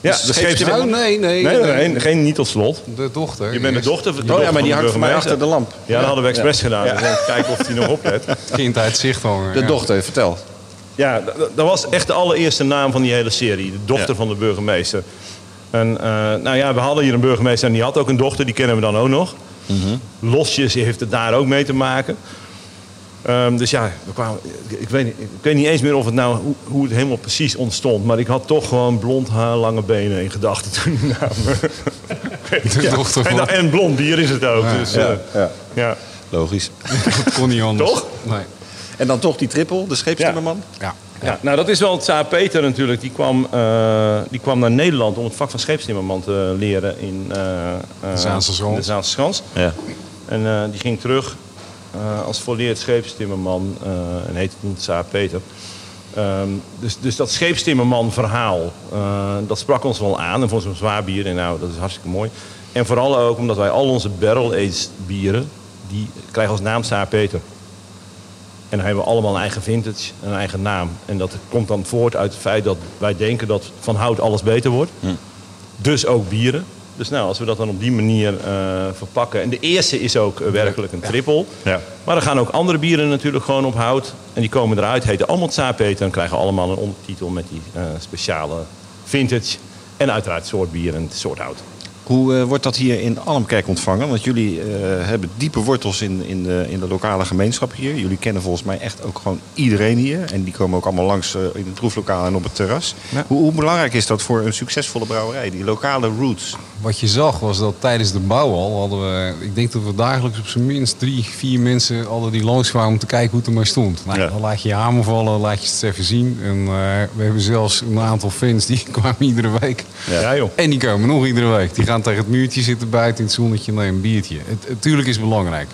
Ja,
Dus
de scheepstimmer-
Oh, nee, nee.
Nee, nee, nee, geen niet tot slot.
De dochter.
Je bent de dochter van de
Oh ja, maar die hangt voor mij achter de lamp.
Ja, dat hadden we expres gedaan. Dus kijken of hij nog oplet.
Kind uit zicht hangen.
De dochter, vertel.
Ja, dat was echt de allereerste naam van die hele serie. De dochter
Ja.
van de burgemeester. En eh, nou ja, we hadden hier een burgemeester en die had ook een dochter. Die kennen we dan ook nog. Losjes heeft het daar ook mee te maken. Ehm, dus ja, we kwamen, ik, ik weet, niet- ik weet niet eens meer of het nou, hoe, hoe het helemaal precies ontstond. Maar ik had toch gewoon blond haar, lange benen in gedachten toen die naam.
De dochter
en,
van...
en blond bier is het ook. dus, eh,
Ja.
ja.
Logisch.
Dat kon niet anders.
Toch?
Nee.
En dan toch die trippel, de scheepstimmerman.
Ja.
Ja, nou dat is wel het Tsaar Peter natuurlijk. Die kwam, eh, die kwam naar Nederland om het vak van scheepstimmerman te leren in eh, eh,
De Zaanse
de Zaanse Schans.
Ja.
En eh, die ging terug eh, als volleerd scheepstimmerman eh, en heette toen Tsaar Peter. Ehm, dus, dus dat scheepstimmerman verhaal, eh, dat sprak ons wel aan. En voor zo'n zwaar bier, en nou, dat is hartstikke mooi. En vooral ook omdat wij al onze barrel-aged bieren, die krijgen als naam Tsaar Peter. En dan hebben we allemaal een eigen vintage, een eigen naam. En dat komt dan voort uit het feit dat wij denken dat van hout alles beter wordt. Dus ook bieren. Dus nou, als we dat dan op die manier eh, verpakken. En de eerste is ook eh, werkelijk een triple.
Ja.
Maar er gaan ook andere bieren natuurlijk gewoon op hout. En die komen eruit, heten allemaal Tsaarpeter. En krijgen allemaal een ondertitel met die eh, speciale vintage. En uiteraard soort bier en soort hout.
Hoe eh, wordt dat hier in Almkerk ontvangen? Want jullie eh, hebben diepe wortels in, in, de, in de lokale gemeenschap hier. Jullie kennen volgens mij echt ook gewoon iedereen hier. En die komen ook allemaal langs eh, in het proeflokaal en op het terras. Hoe, hoe belangrijk is dat voor een succesvolle brouwerij? Die lokale roots.
Wat je zag was dat tijdens de bouw al hadden we... Ik denk dat we dagelijks op zijn minst drie, vier mensen hadden die langskwamen om te kijken hoe het ermee stond. Nou,
Ja.
Dan laat je je hamer vallen, laat je het even zien. En eh, we hebben zelfs een aantal fans die kwamen iedere week.
Ja, joh.
En die komen nog iedere week. Die gaan tegen het muurtje zitten buiten in het zonnetje nemen een biertje. Het, het, tuurlijk is het belangrijk.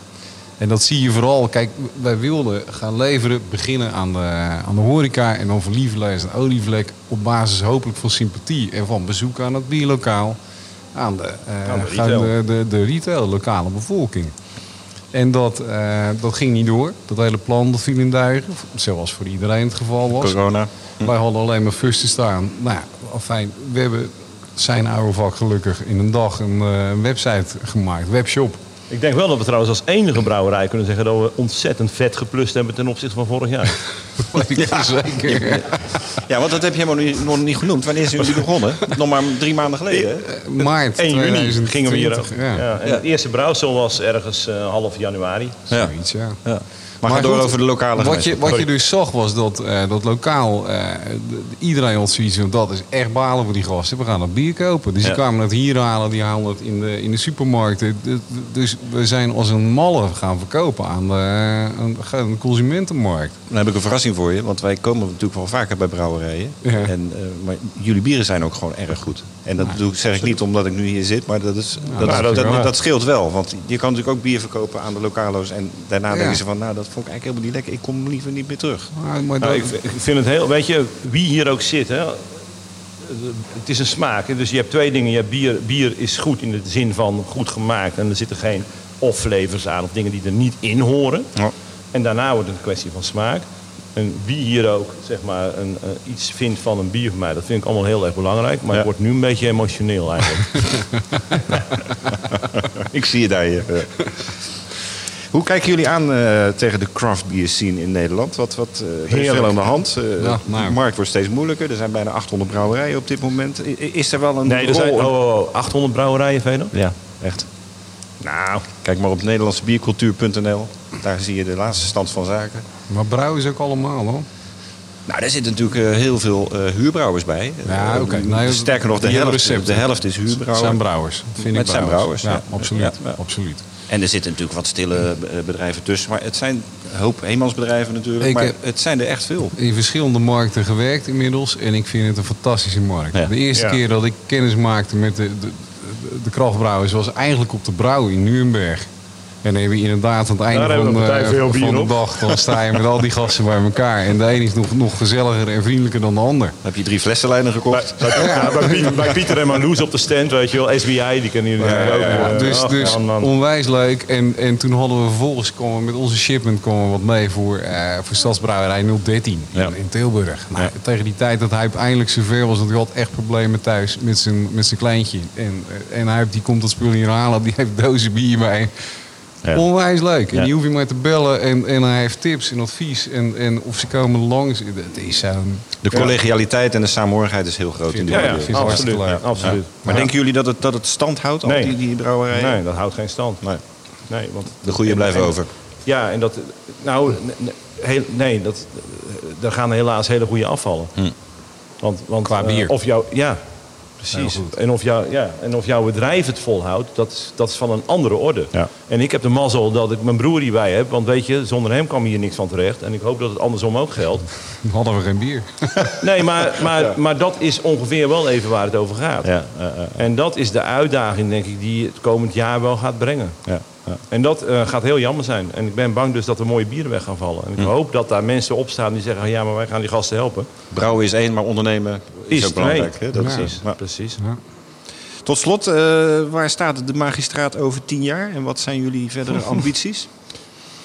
En dat zie je vooral. Kijk, wij wilden gaan leveren, beginnen aan de, aan de horeca en dan van Lieverlees en Olievlek. Op basis hopelijk van sympathie en van bezoek aan het bierlokaal. Aan de, eh,
Aan de retail.
de, de, de retail, lokale bevolking. En dat, eh, dat ging niet door. Dat hele plan dat viel in duigen. Zoals voor iedereen het geval was.
Corona.
Wij hadden alleen maar fusten staan. Nou ja, fijn. We hebben zijn oude vak gelukkig in een dag een eh, website gemaakt, webshop.
Ik denk wel dat we trouwens als enige brouwerij kunnen zeggen dat we ontzettend vet geplust hebben ten opzichte van vorig jaar.
Dat weet ik zeker.
Ja, want dat heb je helemaal niet, nog niet genoemd. Wanneer zijn jullie begonnen? Nog maar drie maanden geleden. hè?
Maart
1 juni
2020.
gingen we hier ook.
Ja,
Ja. En het eerste brouwsel was ergens eh, half januari.
zoiets, ja.
Ja. Maar, ga door
goed,
over de lokale
wat je, wat je dus zag was dat, eh, dat lokaal, eh, iedereen had zoiets van dat is echt balen voor die gasten. We gaan dat bier kopen. Dus
Ja.
die kwamen het hier halen, die halen het in de, in de supermarkten. D- Dus we zijn als een malle gaan verkopen aan de, aan de consumentenmarkt.
Dan heb ik een verrassing voor je, want wij komen natuurlijk wel vaker bij brouwerijen.
Ja.
En, eh, maar jullie bieren zijn ook gewoon erg goed. En dat doe, ik- zeg ik niet omdat ik nu hier zit, maar dat, is, dat,
nou,
dat,
dat
scheelt wel. Want je kan natuurlijk ook bier verkopen aan de lokalo's. En daarna
Ja.
denken ze van, nou dat vond ik eigenlijk helemaal niet lekker. Ik kom liever niet meer terug.
Maar, maar
Nou,
dat-
ik, ik vind het heel, weet je, wie hier ook zit, hè, het is een smaak. Dus je hebt twee dingen. Je hebt bier, bier is goed in de zin van goed gemaakt. En er zitten geen off-flavors aan of dingen die er niet in horen.
Ja.
En daarna wordt het een kwestie van smaak. En wie hier ook zeg maar, een, iets vindt van een bier van mij, dat vind ik allemaal heel erg belangrijk. Maar
Ja.
ik word nu een beetje emotioneel eigenlijk.
Ik zie je daar. hier. Hoe kijken jullie aan eh, tegen de craft beer scene in Nederland? Wat, wat, eh, er is veel aan de hand.
Ja, nou.
De markt wordt steeds moeilijker. Er zijn bijna 800 brouwerijen op dit moment. I- Is er wel een
Nee, er zijn oh, oh, oh, 800 brouwerijen, Velo?
Ja, echt.
Nou,
Kijk maar op nederlandsebiercultuur.nl. Daar zie je de laatste stand van zaken.
Maar brouwen is ook allemaal hoor.
Nou, daar zitten natuurlijk heel veel huurbrouwers bij.
Ja, oké. Nou,
sterker nog, de helft, de helft is
Het
huurbrouwer.
zijn brouwers. Vind
Het
ik
zijn brouwers,
Ja,
ja.
absoluut.
Ja.
absoluut.
En er zitten natuurlijk wat stille eh, bedrijven tussen. Maar het zijn een hoop eenmansbedrijven natuurlijk.
Ik
maar
heb-
het zijn er echt veel.
in verschillende markten gewerkt inmiddels. En ik vind het een fantastische markt.
Ja.
De eerste
Ja.
keer dat ik kennis maakte met de, de, de, de krachtbrouwers was eigenlijk op de brouw in Nuremberg. En dan heb je inderdaad aan het einde
Daar
van, eh,
veel bier
van de dag... dan sta je met al die gasten bij elkaar. En de een is nog, nog gezelliger en vriendelijker dan de ander.
Dan heb je drie flessenlijnen gekocht.
bij, ja, bij, Pieter, bij Pieter en Marloes op de stand, weet je wel. SBI, die kennen jullie natuurlijk ook. eh,
dus dus onwijs leuk. En, en toen hadden we vervolgens komen met onze shipment komen we wat mee voor, eh voor Stadsbrouwerij 013
Ja.
in, in Tilburg. Nou,
Ja.
Tegen die tijd dat hij eindelijk zover was, dat hij had echt problemen thuis met zijn, met zijn kleintje. En, en hij heeft- die komt dat spul hier halen, die heeft dozen bier mee.
Ja.
Onwijs leuk. En
Ja.
die hoef je maar te bellen en, en hij heeft tips en advies. En, en of ze komen langs. Het is zo'n...
De collegialiteit en de samenhorigheid is heel groot in de
Ja,
Ja, absoluut. absoluut.
Maar denken jullie dat het, dat het stand houdt, al
Nee.
die, die brouwerijen?
Nee, dat houdt geen stand.
Nee.
Nee, want
De goede blijven
en-
over.
Ja, en dat. Nou, heel, nee, dat, daar gaan helaas hele goede afvallen. Want, want,
Qua
eh,
bier.
of jouw, ja, precies.
Goed.
en, of jou, ja, en of jouw bedrijf het volhoudt, dat, is- dat is van een andere orde.
Ja.
En ik heb de mazzel dat ik mijn broer hierbij heb. Want weet je, zonder hem kwam hier niks van terecht. En ik hoop dat het andersom ook geldt.
Dan hadden we geen bier.
Nee, maar, maar, maar dat is ongeveer wel even waar het over gaat.
Ja,
En dat is de uitdaging, denk ik, die het komend jaar wel gaat brengen.
ja, ja.
En dat eh, gaat heel jammer zijn. En ik ben bang dus dat er mooie bieren weg gaan vallen. En ik hoop dat daar mensen opstaan die zeggen... ja, maar wij gaan die gasten helpen.
Brouwen is één, maar ondernemen is,
Is
ook belangrijk.
twee.
Hè? Dat
Ja.
is, ja.
Precies.
Tot slot, eh, waar staat de magistraat over tien jaar? En wat zijn jullie verdere ambities?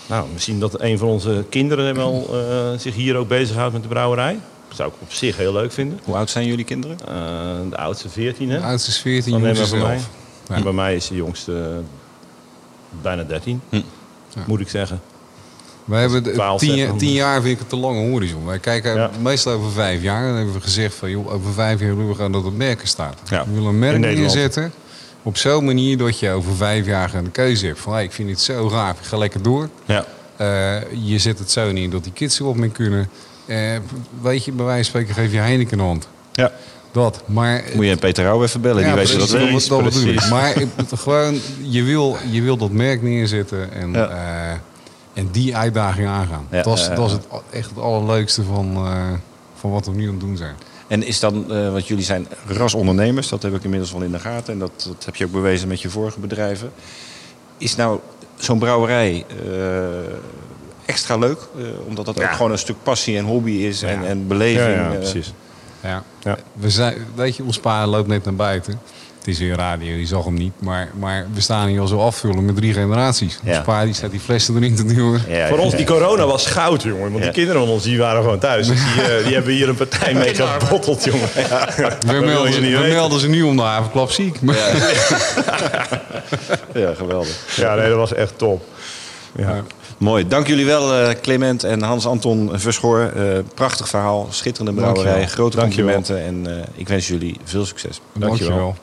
Nou, misschien dat een van onze kinderen wel eh, zich hier ook bezighoudt met de brouwerij. Dat zou ik op zich heel leuk vinden.
Hoe oud zijn jullie kinderen?
Eh, de oudste 14, hè?
De oudste is 14,
Dan
jongste zelf.
mij. En bij mij is de jongste bijna 13,
Hm.
moet ik zeggen.
Wij hebben de,
12
tien,
zeggen.
tien jaar vind ik een te lange horizon. Wij kijken
Ja.
meestal over vijf jaar. Dan hebben we gezegd van joh, over vijf jaar willen we gaan dat het merken staat.
Ja.
We willen een merk
In
neerzetten. Op zo'n manier dat je over vijf jaar een keuze hebt van hey, ik vind dit zo gaaf, ik ga lekker door.
Ja.
Eh, je zet het zo neer dat die kids erop mee kunnen. Eh, weet je, bij wijze van spreken geef je Heineken een hand.
ja.
Dat. Maar
Moet je Peter Rauw even bellen, die weet je dat wel.
dat, ik. Maar het- gewoon, je wil, je wil dat merk neerzetten en,
Ja.
eh, en die uitdaging aangaan.
Ja,
dat is, dat is het, echt het allerleukste van, eh, van wat we nu aan het doen zijn.
En is dan, eh want jullie zijn rasondernemers, dat heb ik inmiddels wel in de gaten. En dat, dat heb je ook bewezen met je vorige bedrijven. Is nou zo'n brouwerij eh, extra leuk? eh, omdat dat ook gewoon een stuk passie en hobby is en, en beleving.
Ja, ja,
eh,
precies.
Ja.
Ja.
We zijn, weet je, ons pa loopt net naar buiten. Het is weer radio, je zag hem niet. Maar, maar we staan hier al zo afvullen met drie generaties.
Ja.
Ons pa die staat die flessen erin te duwen.
ja,
Voor ons, die corona was goud, jongen. Want
Ja.
die kinderen van ons, die waren gewoon thuis. Dus die, eh, die hebben hier een partij mee gebotteld, jongen.
We,
je
melden, ze-
niet
we melden ze nu om de havenklap ziek. Maar,
Ja, geweldig.
Ja, nee, dat was echt top. Ja.
Mooi. Dank jullie wel, eh, Clement en Hans-Anton Verschoor. Eh, prachtig verhaal, schitterende brouwerij, grote
Dankjewel.
complimenten. En eh, ik wens jullie veel succes.
Dankjewel.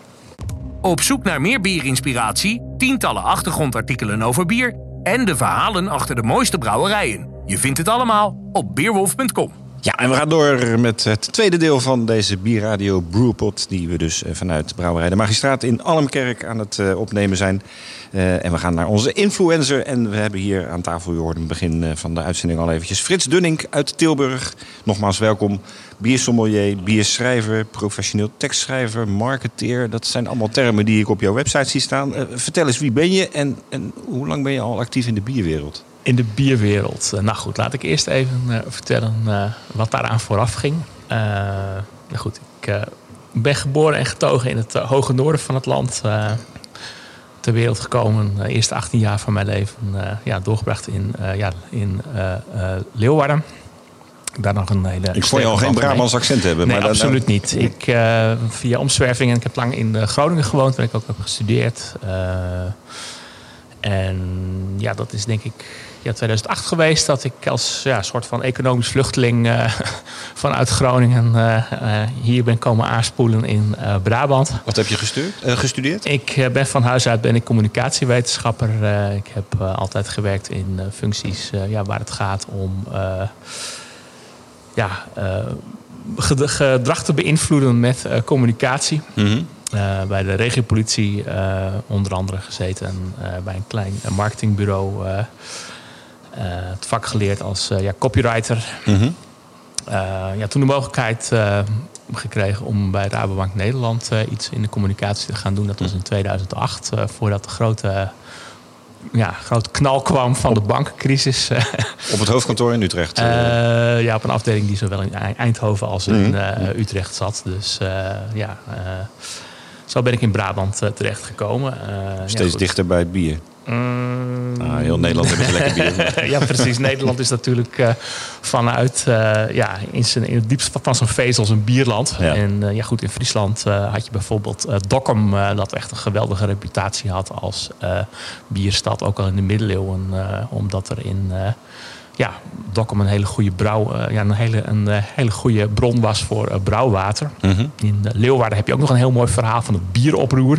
Op zoek naar meer bierinspiratie, tientallen achtergrondartikelen over bier en de verhalen achter de mooiste brouwerijen. Je vindt het allemaal op beerwolf.com.
Ja, en we gaan door met het tweede deel van deze Bierradio Brewpot... die we dus eh, vanuit Brouwerij de Magistraat in Almkerk aan het eh, opnemen zijn. Eh, en we gaan naar onze influencer. En we hebben hier aan tafel, u hoorde het begin eh, van de uitzending al eventjes... Frits Dunning uit Tilburg. Nogmaals welkom. Biersommelier, bierschrijver, professioneel tekstschrijver, marketeer. Dat zijn allemaal termen die ik op jouw website zie staan. Eh, vertel eens, wie ben je en, en hoe lang ben je al actief in de bierwereld?
In de bierwereld. Nou goed, laat ik eerst even vertellen wat daaraan vooraf ging. Nou goed, ik ben geboren en getogen in het hoge noorden van het land. Eh, ter wereld gekomen. De eerste 18 jaar van mijn leven eh, ja, doorgebracht in, eh, ja, in eh, eh, Leeuwarden. Daar nog een hele.
Ik vond je al geen Brabants accent hebben.
Nee,
maar dat-
absoluut niet. Ik, eh, via omzwerving en ik heb lang in eh, Groningen gewoond, waar ik ook heb gestudeerd. Eh, En ja, dat is denk ik ja, 2008 geweest dat ik als ja, soort van economisch vluchteling uh, vanuit Groningen uh, hier ben komen aanspoelen in Brabant.
Wat heb je gestuurd, gestudeerd?
Ik ben van huis uit ben ik communicatiewetenschapper. ik heb altijd gewerkt in functies ja, waar het gaat om ja, gedrag te beïnvloeden met communicatie. Mm uh, bij de regiopolitie uh, onder andere gezeten. Uh, bij een klein marketingbureau het vak geleerd als ja, copywriter. Mm -hmm. ja, toen de mogelijkheid gekregen om bij Rabobank Nederland iets in de communicatie te gaan doen. Dat was in 2008, voordat de grote ja, grote knal kwam van de bankencrisis.
Op het hoofdkantoor in Utrecht?
ja, op een afdeling die zowel in Eindhoven als in mm -hmm. Utrecht zat. Dus ja, zo ben ik in Brabant uh, terechtgekomen.
Steeds dichter bij het bier. Mm. Ah, heel Nederland heeft een lekker bier.
ja, precies. Nederland is natuurlijk uh, vanuit ja, in, zijn, in het diepste van zijn vezels een bierland. Ja. En ja, goed, in Friesland had je bijvoorbeeld Dokkum, dat echt een geweldige reputatie had als bierstad. Ook al in de middeleeuwen, omdat er in ja, Dokkum een hele goede brouw, ja, een hele, een hele goede bron was voor brouwwater. Mm -hmm. In Leeuwarden heb je ook nog een heel mooi verhaal van het bieroproer.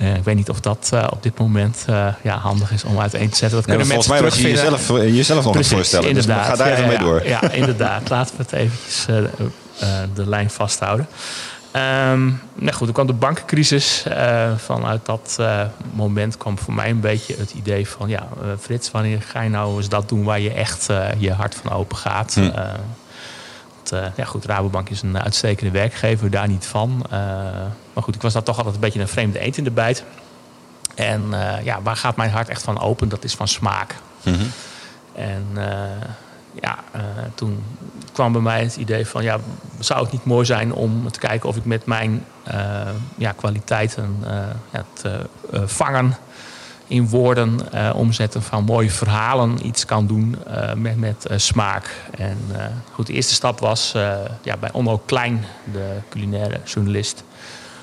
Ik weet niet of dat op dit moment ja, handig is om uiteen te zetten. Dat
nee, kunnen volgens mij was je jezelf, jezelf nog Precies, voorstellen. Inderdaad, dus ga daar ja, even mee door.
Ja, inderdaad. Laten we het eventjes de lijn vasthouden. Um, nou goed, er kwam de bankencrisis. Vanuit dat moment kwam voor mij een beetje het idee van... ja, Frits, wanneer ga je nou eens dat doen waar je echt je hart van open gaat? Hm. Want, ja goed, Rabobank is een uitstekende werkgever, daar niet van. maar goed, ik was daar toch altijd een beetje een vreemde eend in de bijt. En ja, waar gaat mijn hart echt van open? Dat is van smaak. Mm -hmm. En ja, uh, toen kwam bij mij het idee van... Ja, zou het niet mooi zijn om te kijken of ik met mijn ja, kwaliteiten... Ja, te vangen in woorden, omzetten van mooie verhalen... iets kan doen met, met smaak. En goed, de eerste stap was ja, bij Onno Klein, de culinaire journalist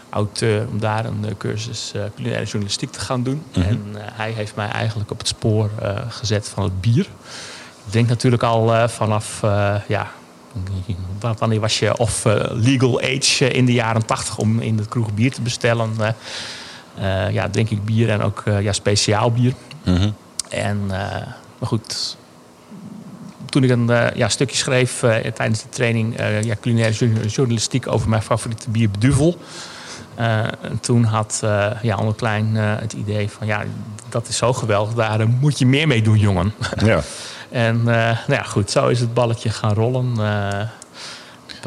auteur om daar een cursus uh, culinaire journalistiek te gaan doen. Mm -hmm. En uh, hij heeft mij eigenlijk op het spoor uh, gezet van het bier. Ik denk natuurlijk al vanaf, ja, wanneer was je of legal age in de jaren tachtig om in de kroeg bier te bestellen. Ja, drink ik bier en ook ja, speciaal bier. Mm -hmm. En, maar goed, toen ik een ja, stukje schreef tijdens de training ja, culinaire journalistiek over mijn favoriete bier Beduvel. toen had ja, Anne Klein het idee van ja, dat is zo geweldig, daar moet je meer mee doen, jongen. Ja. En nou ja, goed, zo is het balletje gaan rollen.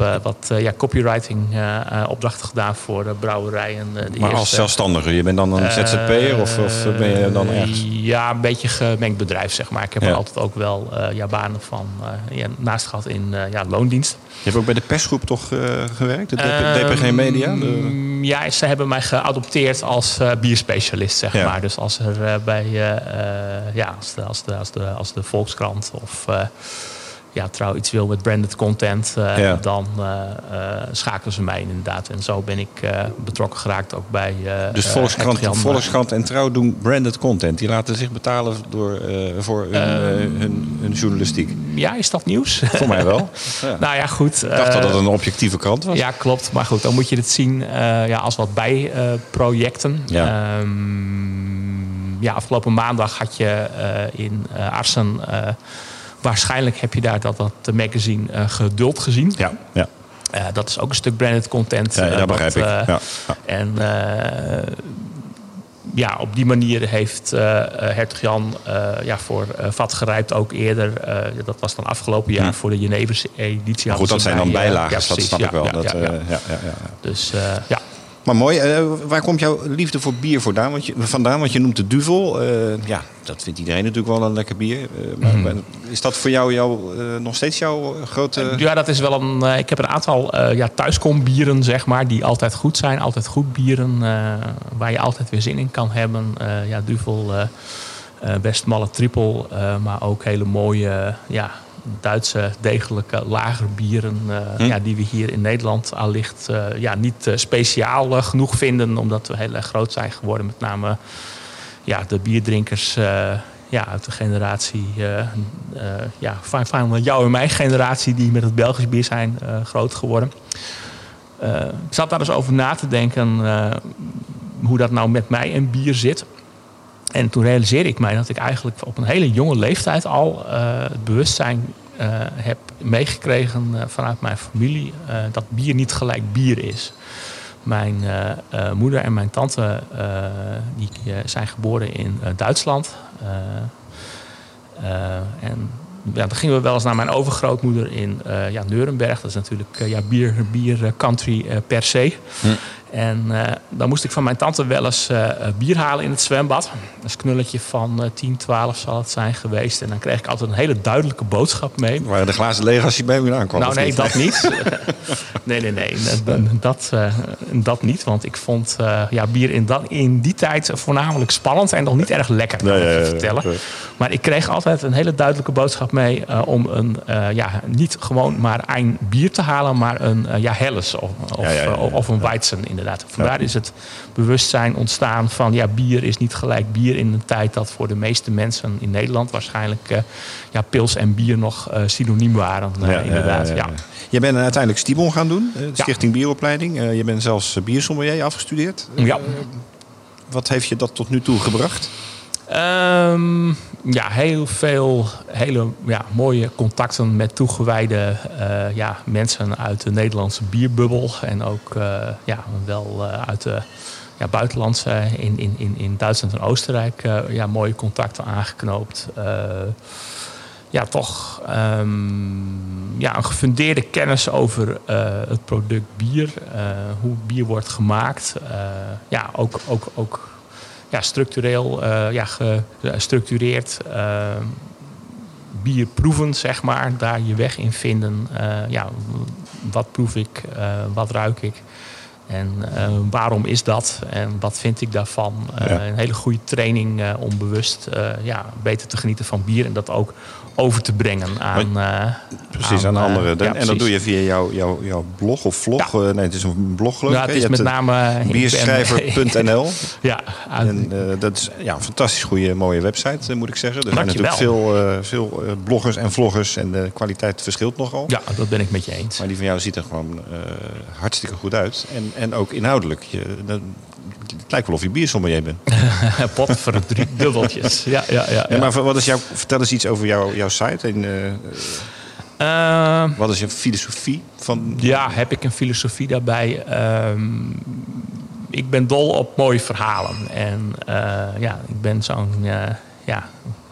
Uh, wat uh, ja, copywriting opdrachten gedaan voor de brouwerijen.
maar eerste, als zelfstandige, je bent dan een ZZP'er of, of ben je dan echt?
Ja, een beetje gemengd bedrijf zeg maar. Ik heb ja. er altijd ook wel ja, banen van ja, naast gehad in ja, loondienst.
Je hebt ook bij de persgroep toch gewerkt, de DPG ehm, Media? De...
Ja, ze hebben mij geadopteerd als bierspecialist zeg ja. maar. Dus als er bij ja, als de, als de, als de, als de Volkskrant of ja, trouw iets wil met branded content, uh, ja. dan uh, uh, schakelen ze mij inderdaad. En zo ben ik betrokken geraakt ook bij.
dus Volkskrant, Volkskrant en Trouw doen branded content. Die laten zich betalen door, voor hun,
Ehm,
hun, hun, journalistiek.
Ja, is dat nieuws?
Voor mij wel.
Ja. nou ja, goed.
Ik dacht dat het een objectieve krant was.
Ja, klopt. Maar goed, dan moet je het zien ja, als wat bijprojecten. Ja. Um, ja, afgelopen maandag had je in Arsen waarschijnlijk heb je daar dat, dat magazine uh, geduld gezien.
Ja, ja.
Uh, dat is ook een stuk branded content.
Ja, dat begrijp ik. Ja, ja.
En uh, ja, op die manier heeft Hertog Jan ja, voor Vat Gerijpt ook eerder... dat was dan afgelopen jaar voor de Genevers editie.
Goed, dat zijn dan bijlagen, dat snap ik wel. Dat, ja, ja.
Dus ja.
Maar mooi, uh, waar komt jouw liefde voor bier vandaan? Want je, vandaan, want je noemt de Duvel. Uh, ja, dat vindt iedereen natuurlijk wel een lekker bier. Uh, maar, mm. Is dat voor jou, jou nog steeds jouw grote...
Ja, dat is wel een... ik heb een aantal ja, thuiskombieren, zeg maar, die altijd goed zijn. Altijd goed bieren, waar je altijd weer zin in kan hebben. ja, Duvel, best malle triple, maar ook hele mooie... ja, Duitse degelijke lagerbieren uh, hm. ja, die we hier in Nederland allicht uh, ja, niet uh, speciaal genoeg vinden, omdat we heel erg groot zijn geworden. Met name ja, de bierdrinkers ja, uit de generatie, ja, van, van jou en mijn generatie, die met het Belgisch bier zijn groot geworden. ik zat daar eens over na te denken hoe dat nou met mij en bier zit. En toen realiseerde ik mij dat ik eigenlijk op een hele jonge leeftijd al het bewustzijn uh, heb meegekregen uh, vanuit mijn familie dat bier niet gelijk bier is. Mijn moeder en mijn tante die, zijn geboren in Duitsland. en ja, dan gingen we wel eens naar mijn overgrootmoeder in ja, Nuremberg. Dat is natuurlijk ja, bier, bier country per se. Hm. En uh, dan moest ik van mijn tante wel eens uh, bier halen in het zwembad. Dat is een knulletje van uh, 10, 12 zal het zijn geweest. En dan kreeg ik altijd een hele duidelijke boodschap mee.
Waren de glazen leeg als je bij me aankwam?
Nou, nee, niet? dat niet. nee, nee, nee. Dat, dat niet. Want ik vond ja, bier in, dat, in die tijd voornamelijk spannend en nog niet erg lekker, kan nee, ik je vertellen. Maar ik kreeg altijd een hele duidelijke boodschap mee om een, ja, niet gewoon maar een bier te halen, maar een ja, Helles of, of, of een Weizen in inderdaad. Vandaar is het bewustzijn ontstaan van ja, bier is niet gelijk bier in een tijd dat voor de meeste mensen in Nederland waarschijnlijk uh, ja, pils en bier nog uh, synoniem waren. Uh, inderdaad. Ja,
Je bent uiteindelijk Stibon gaan doen, de Stichting Bieropleiding. je bent zelfs biersommelier afgestudeerd.
Ja.
wat heeft je dat tot nu toe gebracht?
Um, ja, heel veel hele ja, mooie contacten met toegewijde uh, ja, mensen uit de Nederlandse bierbubbel. En ook uh, ja, wel uh, uit de ja, buitenlandse in, in, in, in Duitsland en Oostenrijk ja, mooie contacten aangeknoopt. ja, toch um, ja, een gefundeerde kennis over het product bier. hoe bier wordt gemaakt. ja, ook, ook, ook ja, structureel, uh, ja, gestructureerd uh, bier proeven, zeg maar. Daar je weg in vinden. Uh, ja, wat proef ik, wat ruik ik. En waarom is dat? En wat vind ik daarvan? Een hele goede training om bewust ja, beter te genieten van bier. En dat ook over te brengen aan. Uh,
precies, aan, aan anderen. Ja, en dat doe je via jouw, jouw, jouw blog of vlog. Ja. Uh, nee, het is een blog geloof
ik. Ja, het is met name
bierschrijver.nl.
ja,
en dat is ja, een fantastisch goede, mooie website, moet ik zeggen. Er zijn natuurlijk veel, veel bloggers en vloggers en de kwaliteit verschilt nogal.
Ja, dat ben ik met je eens.
Maar die van jou ziet er gewoon hartstikke goed uit. En, en ook inhoudelijk. Je, het lijkt wel of je biersommelier bent.
Pot voor drie dubbeltjes. Ja, ja, ja, ja.
maar wat is jouw, vertel eens iets over jouw, jouw site. En, uh, uh, wat is je filosofie? Van...
Ja, heb ik een filosofie daarbij? Um, ik ben dol op mooie verhalen. En uh, ja, ik ben zo'n... ja,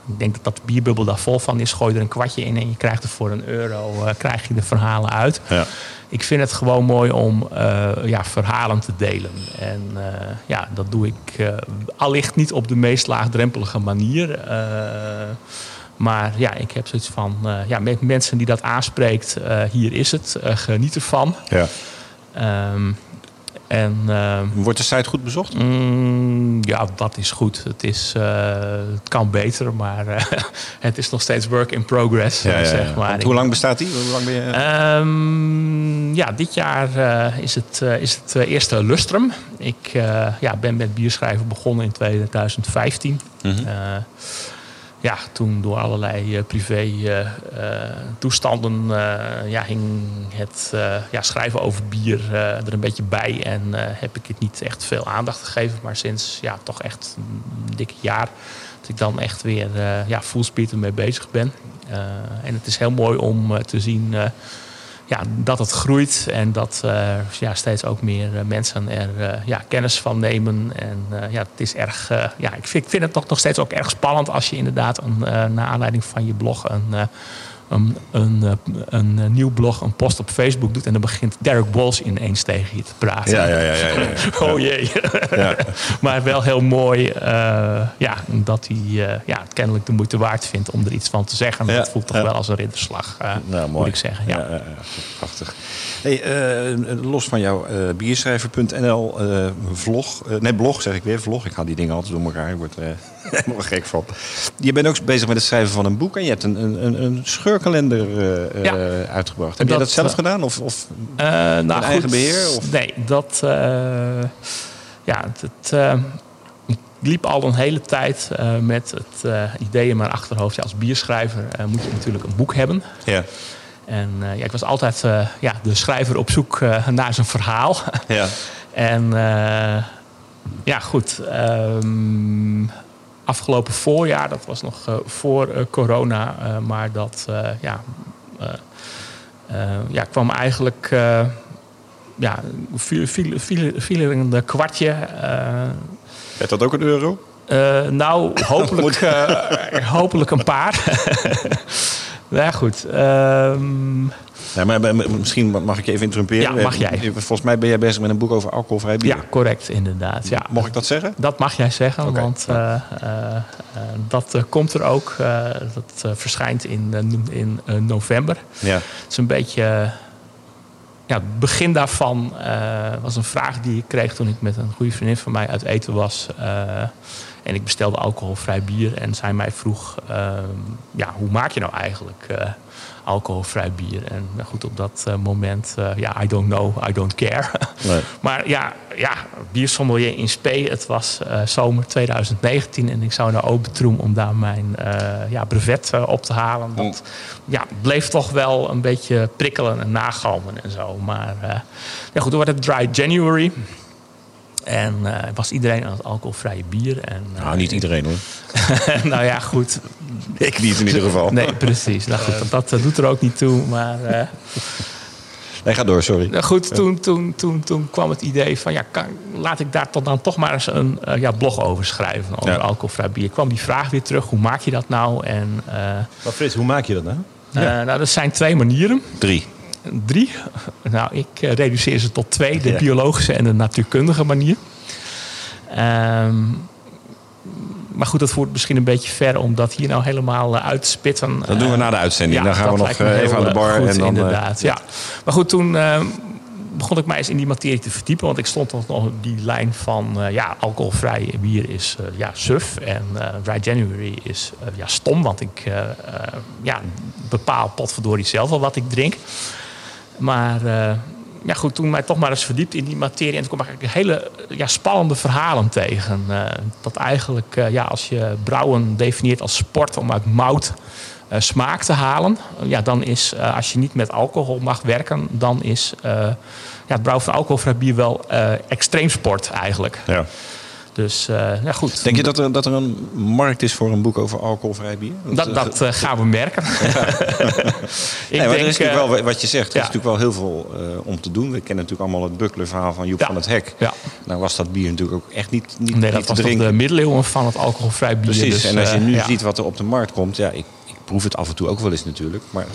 ik denk dat dat bierbubbel daar vol van is. Gooi er een kwartje in en je krijgt er voor een euro krijg je de verhalen uit. Ja ik vind het gewoon mooi om uh, ja, verhalen te delen. En uh, ja, dat doe ik uh, allicht niet op de meest laagdrempelige manier. maar ja, ik heb zoiets van, ja, met mensen die dat aanspreekt, hier is het, geniet ervan. Ja. Um,
en, uh, Wordt de site goed bezocht?
Mm, ja, dat is goed. Het, is, uh, het kan beter, maar uh, het is nog steeds work in progress. Ja, ja, zeg maar.
hoe lang bestaat die? Hoe lang ben je?
Um, ja, dit jaar is het, is het eerste lustrum. Ik ja, ben met bierschrijven begonnen in 2015. Mm -hmm ja, toen door allerlei uh, privé uh, toestanden ja, hing het ja, schrijven over bier er een beetje bij. En heb ik het niet echt veel aandacht gegeven. Maar sinds ja, toch echt een dikke jaar dat ik dan echt weer ja, full speed ermee bezig ben. en het is heel mooi om te zien ja, dat het groeit en dat uh, ja, steeds ook meer uh, mensen er uh, ja, kennis van nemen. En ja, het is erg, ja, ik vind, ik vind het toch nog steeds ook erg spannend als je inderdaad een, naar aanleiding van je blog een een, een, eh, een, eh, nieuw blog, een post op Facebook doet... en dan begint Derek Walsh ineens tegen je te praten.
Ja, ja, ja. ja, ja,
oh jee. Ja. maar wel heel mooi uh, ja, dat hij uh, ja, kennelijk de moeite waard vindt om er iets van te zeggen. Dat voelt toch wel als een ridderslag, uh, nou, moet ik zeggen. Ja.
prachtig. Hey, los van jouw bierschrijver.nl vlog... nee, blog zeg ik weer, vlog. Ik haal die dingen altijd door elkaar. Ik word helemaal gek van. Je bent ook bezig met het schrijven van een boek... en je hebt een, een, een scheur kalender uh, ja. uitgebracht. Heb dat, jij dat zelf gedaan? Of, of uh, nou, eigen beheer? Of?
Nee, dat... ja, het, ik liep al een hele tijd eh, met het uh, idee in mijn achterhoofd. Ja, als bierschrijver uh, moet je natuurlijk een boek hebben.
Ja.
En ja, ik was altijd ja, de schrijver op zoek naar zijn verhaal.
Ja.
en ja, goed. Um, afgelopen voorjaar, dat was nog voor corona, maar dat ja, ja, kwam eigenlijk ja, viel, viel, viel, viel er een kwartje.
Werd dat ook een euro?
Uh, nou, hopelijk, uh, hopelijk een paar. ja, goed. Um...
Ja, maar misschien mag ik je even interrumperen.
Ja, mag jij.
Volgens mij ben jij bezig met een boek over alcoholvrij bier.
Ja, correct, inderdaad. Ja.
Mag ik dat zeggen?
Dat mag jij zeggen, okay. want uh, dat komt er ook. dat verschijnt in, in november.
Ja.
Het is een beetje ja, het begin daarvan uh, was een vraag die ik kreeg toen ik met een goede vriendin van mij uit eten was. Uh, en ik bestelde alcoholvrij bier. En zij mij vroeg, uh, ja, hoe maak je nou eigenlijk alcoholvrij bier. En nou goed, op dat uh, moment, uh, ja, I don't know, I don't care.
Nee.
maar ja, ja, biersommelier in Spee. Het was zomer 2019 en ik zou naar Obertroem om daar mijn ja, brevet op te halen. Dat ja, bleef toch wel een beetje prikkelen en nagalmen en zo. Maar ja, goed, toen werd het Dry January. En uh, was iedereen aan het alcoholvrije bier. En, uh,
nou, niet iedereen hoor.
nou ja, goed.
Ik niet in ieder geval.
Nee, precies. Nou goed, dat, dat doet er ook niet toe. Maar. Uh,
nee, ga door, sorry.
Nou goed, toen, toen, toen, toen kwam het idee van ja, kan, laat ik daar tot dan toch maar eens een ja, blog over schrijven. Over ja. alcoholvrij bier. Kwam die vraag weer terug: hoe maak je dat nou? En,
maar Frits, hoe maak je dat nou?
Ja. nou, dat zijn twee manieren.
Drie
drie. Nou, ik reduceer ze tot twee: de ja. biologische en de natuurkundige manier. Um, maar goed, dat voert misschien een beetje ver om dat hier nou helemaal uh, uit te spitten.
Dat doen we na de uitzending.
Ja,
dan gaan we nog uh, even aan de bar.
Goed,
en dan,
inderdaad, ja. Maar goed, toen uh, begon ik mij eens in die materie te verdiepen. Want ik stond nog op die lijn van... ja, alcoholvrij bier is ja, suf. En Dry January is ja, stom. Want ik ja, bepaal potverdorie zelf al wat ik drink. Maar ja, goed, toen mij toch maar eens verdiept in die materie. En toen kwam ik hele ja, spannende verhalen tegen. Uh, dat eigenlijk, uh, ja, als je brouwen definieert als sport om uit mout uh, smaak te halen. ja, dan is, als je niet met alcohol mag werken, dan is ja, het brouwen van alcoholvrij bier wel extreem sport eigenlijk.
Ja.
Dus uh, ja, goed.
Denk je dat er, dat er een markt is voor een boek over alcoholvrij bier?
Dat, dat uh, gaan we merken.
Ja. ik nee, denk, er is natuurlijk wel, wat je zegt, er ja. is natuurlijk wel heel veel uh, om te doen. We kennen natuurlijk allemaal het Buckler-verhaal van Joep van het Hek.
Ja.
Nou was dat bier natuurlijk ook echt niet, niet,
nee,
niet
dat
te
was
drinken.
de middeleeuwen van het alcoholvrij bier.
Precies,
dus,
en als je nu ziet wat er op de markt komt... Ja, ik, ik proef het af en toe ook wel eens natuurlijk, maar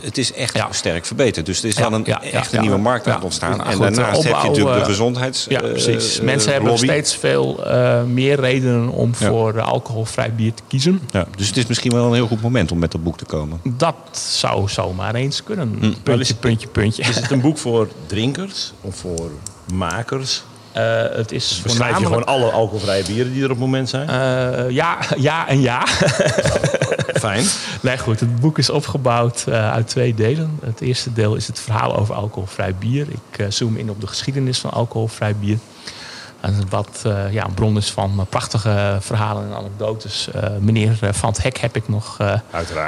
het is echt
Ja.
sterk verbeterd. Dus er is
Ja,
dan een,
ja,
echt een
ja.
nieuwe markt aan ontstaan. En
goed,
daarnaast
de
heb je natuurlijk de
eh,
gezondheids
Ja,
eh,
precies.
eh,
Mensen hebben nog steeds veel eh, meer redenen om
Ja.
voor eh, alcoholvrij bier te kiezen.
Ja, dus het is misschien wel een heel goed moment om met dat boek te komen.
Dat zou zomaar eens kunnen.
Hm.
Puntje, puntje, puntje.
Is het een boek voor drinkers of voor makers?
Eh, het is
Beschrijf je gewoon alle alcoholvrije bieren die er op het moment zijn?
Eh, ja, ja en ja.
Fijn.
Nee, goed. Het boek is opgebouwd eh, uit twee delen. Het eerste deel is het verhaal over alcoholvrij bier. Ik zoom in op de geschiedenis van alcoholvrij bier. Wat eh, ja, een bron is van eh, prachtige verhalen en anekdotes. Eh, meneer eh, Van het Hek heb ik nog eh,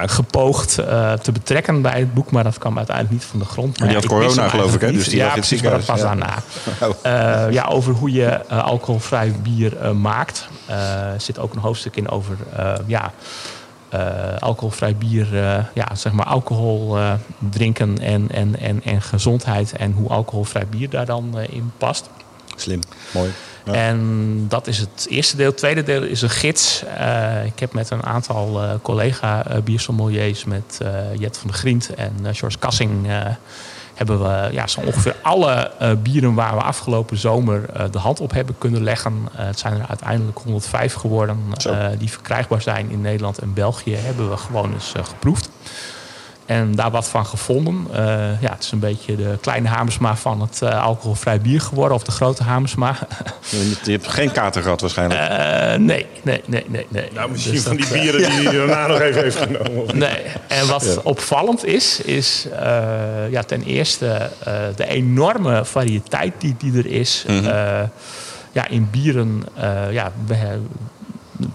gepoogd eh, te betrekken bij het boek, maar dat kwam uiteindelijk niet van de grond. Maar
die
ja,
had corona, geloof ik, hè? Dus die
ja, precies, maar dat pas
ziekenhuis,
daarna. Eh, ja, over hoe je eh, alcoholvrij bier eh, maakt. Eh, Er zit ook een hoofdstuk in over eh, ja, eh, alcoholvrij bier, eh, ja, zeg maar alcohol eh, drinken en, en, en, en gezondheid. En hoe alcoholvrij bier daar dan eh, in past.
Slim, mooi. Ja.
En dat is het eerste deel. Het tweede deel is een gids. Eh, ik heb met een aantal eh, collega eh biersommeliers, met Jet van der Grient en George Kassing, hebben we ja, zo ongeveer alle bieren waar we afgelopen zomer de hand op hebben kunnen leggen. Het zijn er uiteindelijk 105 geworden die verkrijgbaar zijn in Nederland en België. Hebben we gewoon eens geproefd. En daar wat van gevonden. Eh, ja, het is een beetje de kleine Hamersma van het eh, alcoholvrij bier geworden. Of de grote Hamersma.
Je, hebt geen kater gehad waarschijnlijk.
Eh, nee, nee, nee, nee. nee.
Nou, misschien
Dus
van
dat,
die bieren die hij daarna nog even heeft genomen.
eh, Nee, en wat
Ja.
opvallend is, is eh, ja, ten eerste eh, de enorme variëteit die, die er is.
Mhm.
Eh, ja, in bieren eh, ja, we hebben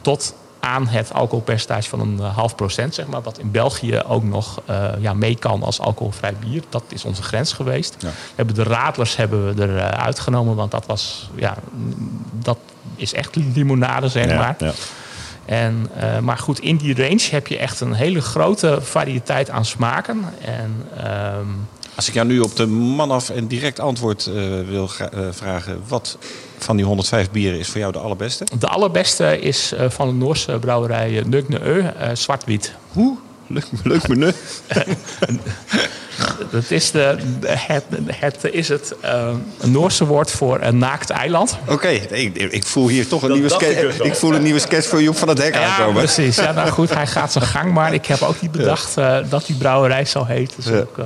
tot aan het alcoholpercentage van een eh, half procent, zeg maar, wat in België ook nog eh, ja, mee kan als alcoholvrij bier. Dat is onze grens geweest.
Ja.
We hebben de radlers hebben we er eh, uitgenomen, want dat was ja, dat is echt limonade, zeg maar.
ja.
En, maar goed, in die range heb je echt een hele grote variëteit aan smaken. En ehm,
Als ik jou nu op de man af en direct antwoord wil vragen... wat van die 105 bieren is voor jou de allerbeste?
de allerbeste is eh, van de Noorse brouwerij uh, Nøgne Ø, eh, zwart-wit.
Hoe? Leuk, leuk menu.
Dat is, de, het, het is het eh, Noorse woord voor een naakt eiland.
Oké, ik, ik voel hier toch een nieuwe
ik
sketch.
dus.
Ik voel een nieuwe sketch voor Joep van het Hek
Ja,
aankomen.
precies. Ja, nou goed, hij gaat zijn gang. Maar ik heb ook niet bedacht eh, dat die brouwerij zo heet. Dus
Ja.
ook eh,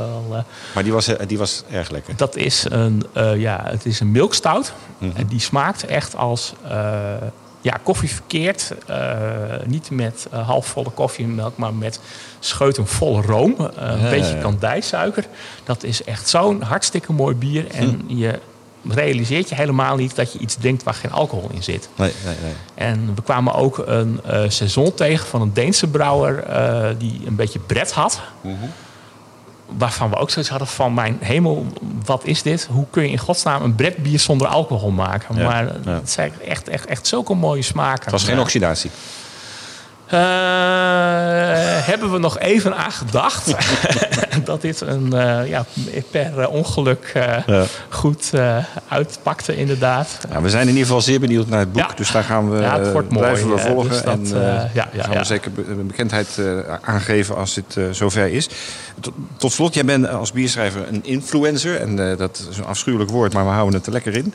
Maar die was, die was erg lekker.
Dat is een, eh, ja, het is een milkstout.
Mhm.
En die smaakt echt als eh, ja, koffie verkeerd. Eh, niet met eh, halfvolle koffiemelk, maar met scheuten volle room. Eh, een beetje kandijsuiker. Dat is echt zo'n hartstikke mooi bier. En
Hm.
je realiseert je helemaal niet dat je iets drinkt waar geen alcohol in zit.
Nee, nee, nee.
En we kwamen ook een seizoen tegen van een Deense brouwer die een beetje bret had. Waarvan we ook zoiets hadden van, mijn hemel, wat is dit? Hoe kun je in godsnaam een bretbier zonder alcohol maken?
Ja,
Maar
ja.
het zijn echt, echt, echt zulke mooie smaken.
Het was geen oxidatie.
Eh, hebben we nog even aan gedacht dat dit een, eh, ja, per eh, ongeluk eh,
Ja.
goed uitpakte inderdaad.
We zijn in ieder geval zeer benieuwd naar het boek.
Ja.
Dus daar gaan we,
Ja, het
eh,
mooi,
blijven we volgen.
dus dat,
en
ja, ja,
gaan we zeker be- bekendheid aangeven als dit zover is. Tot, tot slot, jij bent als bierschrijver een influencer. En dat is een afschuwelijk woord, maar we houden het er lekker in.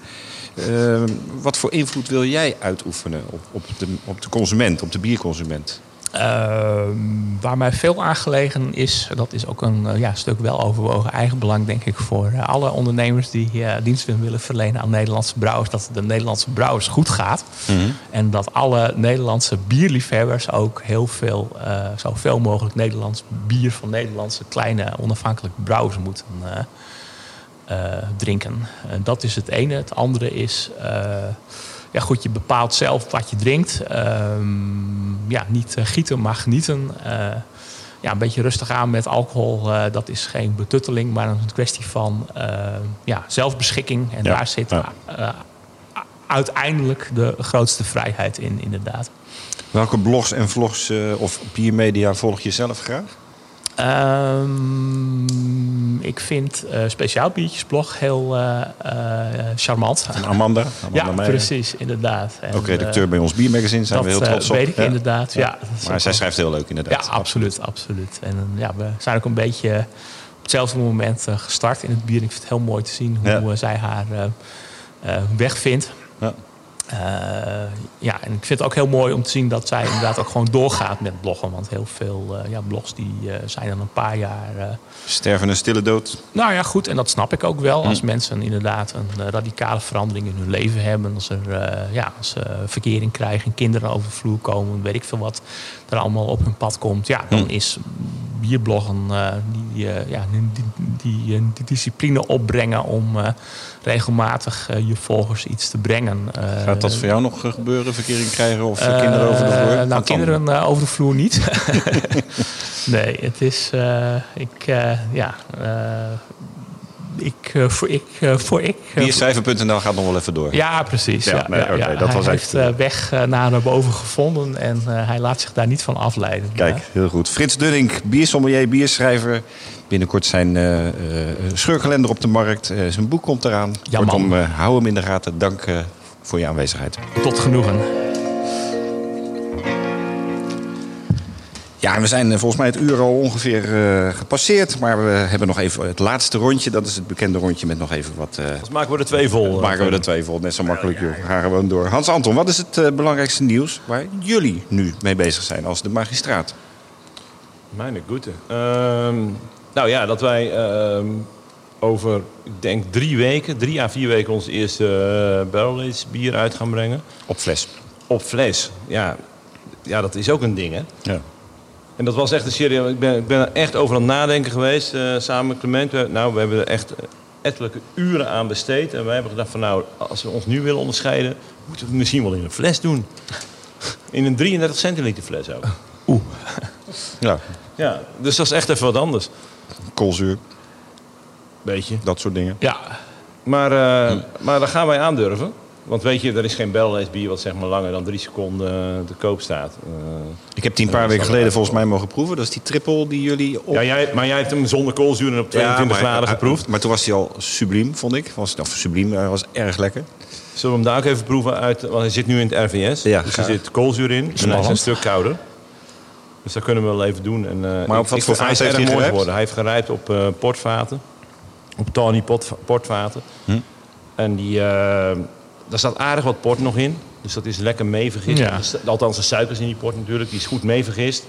Wat voor invloed wil jij uitoefenen op, op, de, op de consument, op de bierconsument?
Ehm, waar mij veel aan gelegen is, dat is ook een eh, ja, stuk wel overwogen eigenbelang, denk ik, voor eh, alle ondernemers die eh, dienst willen verlenen aan Nederlandse brouwers, dat het de Nederlandse brouwers goed gaat. En dat alle Nederlandse bierliefhebbers ook heel veel, eh, zoveel mogelijk Nederlands bier van Nederlandse kleine onafhankelijke brouwers moeten drinken. En dat is het ene. Het andere is, ja goed, je bepaalt zelf wat je drinkt. Ehm, ja, niet eh, gieten, maar genieten. Eh, ja, een beetje rustig aan met alcohol. eh, dat is geen betutteling, maar een kwestie van eh, ja, zelfbeschikking. En
Ja,
daar zit
ja.
uiteindelijk de grootste vrijheid in, inderdaad.
Welke blogs en vlogs of biermedia volg je zelf graag?
Ehm, ik vind eh Speciaal Biertjesblog heel eh, eh, charmant.
En Amanda? Amanda
Ja,
Meijer.
precies, inderdaad. En,
Ook redacteur bij ons biermagazine, zijn
dat
we heel trots op.
weet ik
Ja.
inderdaad. Ja. dat
Maar zij schrijft heel leuk inderdaad.
Ja, absoluut, absoluut. En ja, we zijn ook een beetje op hetzelfde moment gestart in het bier. Ik vind het heel mooi te zien hoe zij haar weg vindt.
Ja.
Eh, ja, en ik vind het ook heel mooi om te zien dat zij inderdaad ook gewoon doorgaat met bloggen. Want heel veel eh, ja, blogs die eh, zijn dan een paar jaar
Sterven een stille dood.
nou ja, goed, en dat snap ik ook wel.
Hm.
Als mensen inderdaad een radicale verandering in hun leven hebben. Als er ja, als ze verkering krijgen, kinderen over de vloer komen, weet ik veel wat er allemaal op hun pad komt. Ja, dan
Hm.
is bierbloggen eh, die, eh, ja, die, die, die, die discipline opbrengen om regelmatig eh, je volgers iets te brengen. Eh,
Gaat dat voor jou nog eh, gebeuren? Verkering krijgen of kinderen over de vloer?
Nou, kinderen over de vloer niet. nee, het is. ik, ja. ik, voor ik, voor ik.
Bierschrijver.nl gaat nog wel even door.
ja, precies.
Ja,
Ja,
nee,
ja,
oké,
ja.
dat
hij
was
heeft
echt,
weg naar boven gevonden en hij laat zich daar niet van afleiden.
Kijk, heel goed. Frits Dunning, biersommelier, bierschrijver. Binnenkort zijn eh, eh, scheurkalender op de markt. Eh, zijn boek komt eraan.
Ja,
Kortom,
man.
eh, hou hem in de gaten. Dank voor je aanwezigheid.
Tot genoegen.
Ja, we zijn volgens mij het uur al ongeveer eh, gepasseerd. Maar we hebben nog even het laatste rondje. Dat is het bekende rondje met nog even wat... eh,
Dus maken we er twee vol.
maken we er twee vol. Net zo makkelijk, joh. We gaan gewoon door. Hans Anton, wat is het belangrijkste nieuws waar jullie nu mee bezig zijn als de magistraat?
Mijn goede. Nou ja, dat wij ehm, over, ik denk drie weken, drie à vier weken ons eerste uh, barrel bier uit gaan brengen.
Op fles.
Op fles. Ja, ja dat is ook een ding, hè.
Ja.
En dat was echt een serieus. Ik ben, ik ben er echt over aan het nadenken geweest, eh, samen met Clement. We- nou, we hebben er echt ettelijke uren aan besteed. En wij hebben gedacht van nou, als we ons nu willen onderscheiden, moeten we het misschien wel in een fles doen. In een 33 centiliter fles ook.
Ja,
Ja, dus dat is echt even wat anders.
Koolzuur,
Beetje.
dat soort dingen.
Ja,
Maar, eh, maar daar gaan wij aandurven. Want weet je, er is geen belleesbier wat zeg maar langer dan drie seconden eh, te koop staat. Eh,
Ik heb die een paar weken geleden volgens mij mogen proeven. Dat is die triple die jullie op...
ja, jij, maar jij hebt hem zonder koolzuur en op 22
maar-
graden geproefd.
Maar toen was hij al subliem, vond ik. Was, of subliem, hij was erg lekker.
Zullen we hem daar ook even proeven uit? Want hij zit nu in het RVS.
Ja,
dus er zit koolzuur in. En hij is een stuk kouder. Dus dat kunnen we wel even doen. En, eh,
Maar op wat voor
is
heeft hij
mooi geworden. Hij heeft gerijpt op eh, portvaten. Op Tawny pot, portvaten.
Hm.
En die, eh, daar staat aardig wat port nog in. Dus dat is lekker meevergist.
Ja.
Althans, de suikers in die port natuurlijk. Die is goed meevergist.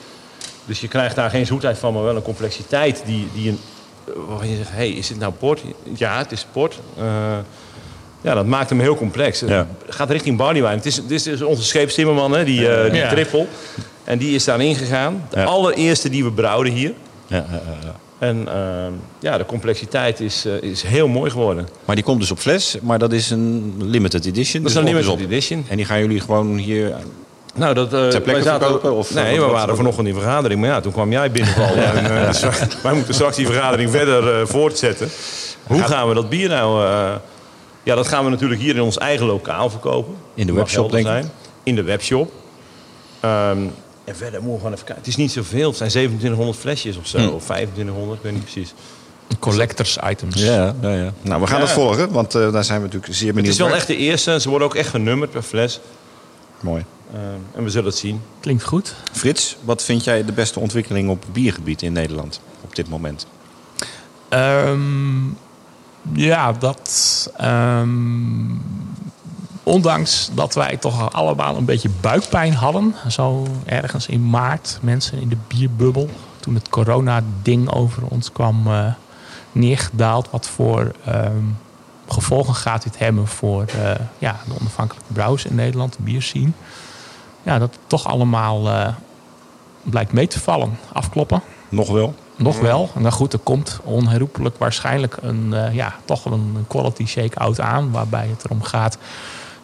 Dus je krijgt daar geen zoetheid van, maar wel een complexiteit die, die een, waarvan je zegt, hey, is dit nou port? Ja, het is port. Ja, dat maakt hem heel complex. Het
Ja.
gaat richting barleywijn. Het is, dit is dus onze scheepstimmerman, hè, die, eh die
Ja.
trippel. En die is daarin gegaan. De
Ja.
allereerste die we brouwden hier.
Ja.
En eh, ja, de complexiteit is, eh, is heel mooi geworden.
Maar die komt dus op fles, maar dat is een limited edition.
Dat is
dus
een
op is
limited
op.
edition.
En die gaan jullie gewoon hier...
Nou, dat, eh,
plekke
wij zaten-
verkopen, of,
nee,
wat-
we waren vanochtend in vergadering. Maar ja, toen kwam jij binnenvallen. en, eh, dus wij, wij moeten straks die vergadering verder eh, voortzetten. Hoe gaan we dat bier nou... ja, dat gaan we natuurlijk hier in ons eigen lokaal verkopen.
In de webshop, denk ik.
In de webshop. Ehm, en verder moeten we gewoon even kijken. Het is niet zoveel. Het zijn 2700 flesjes of zo.
Hm.
Of 2500, ik weet niet precies.
collectors items.
Ja, ja, ja. Nou, we gaan
Ja.
dat volgen, want eh, daar zijn we natuurlijk zeer
Het
benieuwd
is wel echt de eerste. Ze worden ook echt genummerd per fles.
Mooi.
Ehm, en we zullen het zien.
Klinkt goed.
Frits, wat vind jij de beste ontwikkeling op biergebied in Nederland op dit moment?
Ehm, ja, dat. ehm, ondanks dat wij toch allemaal een beetje buikpijn hadden, zo ergens in maart, mensen in de bierbubbel, toen het corona-ding over ons kwam eh, neergedaald, wat voor ehm, gevolgen gaat dit hebben voor eh, ja, de onafhankelijke brouwers in Nederland, de bierscene. Ja, dat toch allemaal eh, blijkt mee te vallen. Afkloppen.
Nog wel?
Nog wel. Nou goed, er komt onherroepelijk waarschijnlijk een, eh, ja, toch wel een quality shake-out aan. Waarbij het erom gaat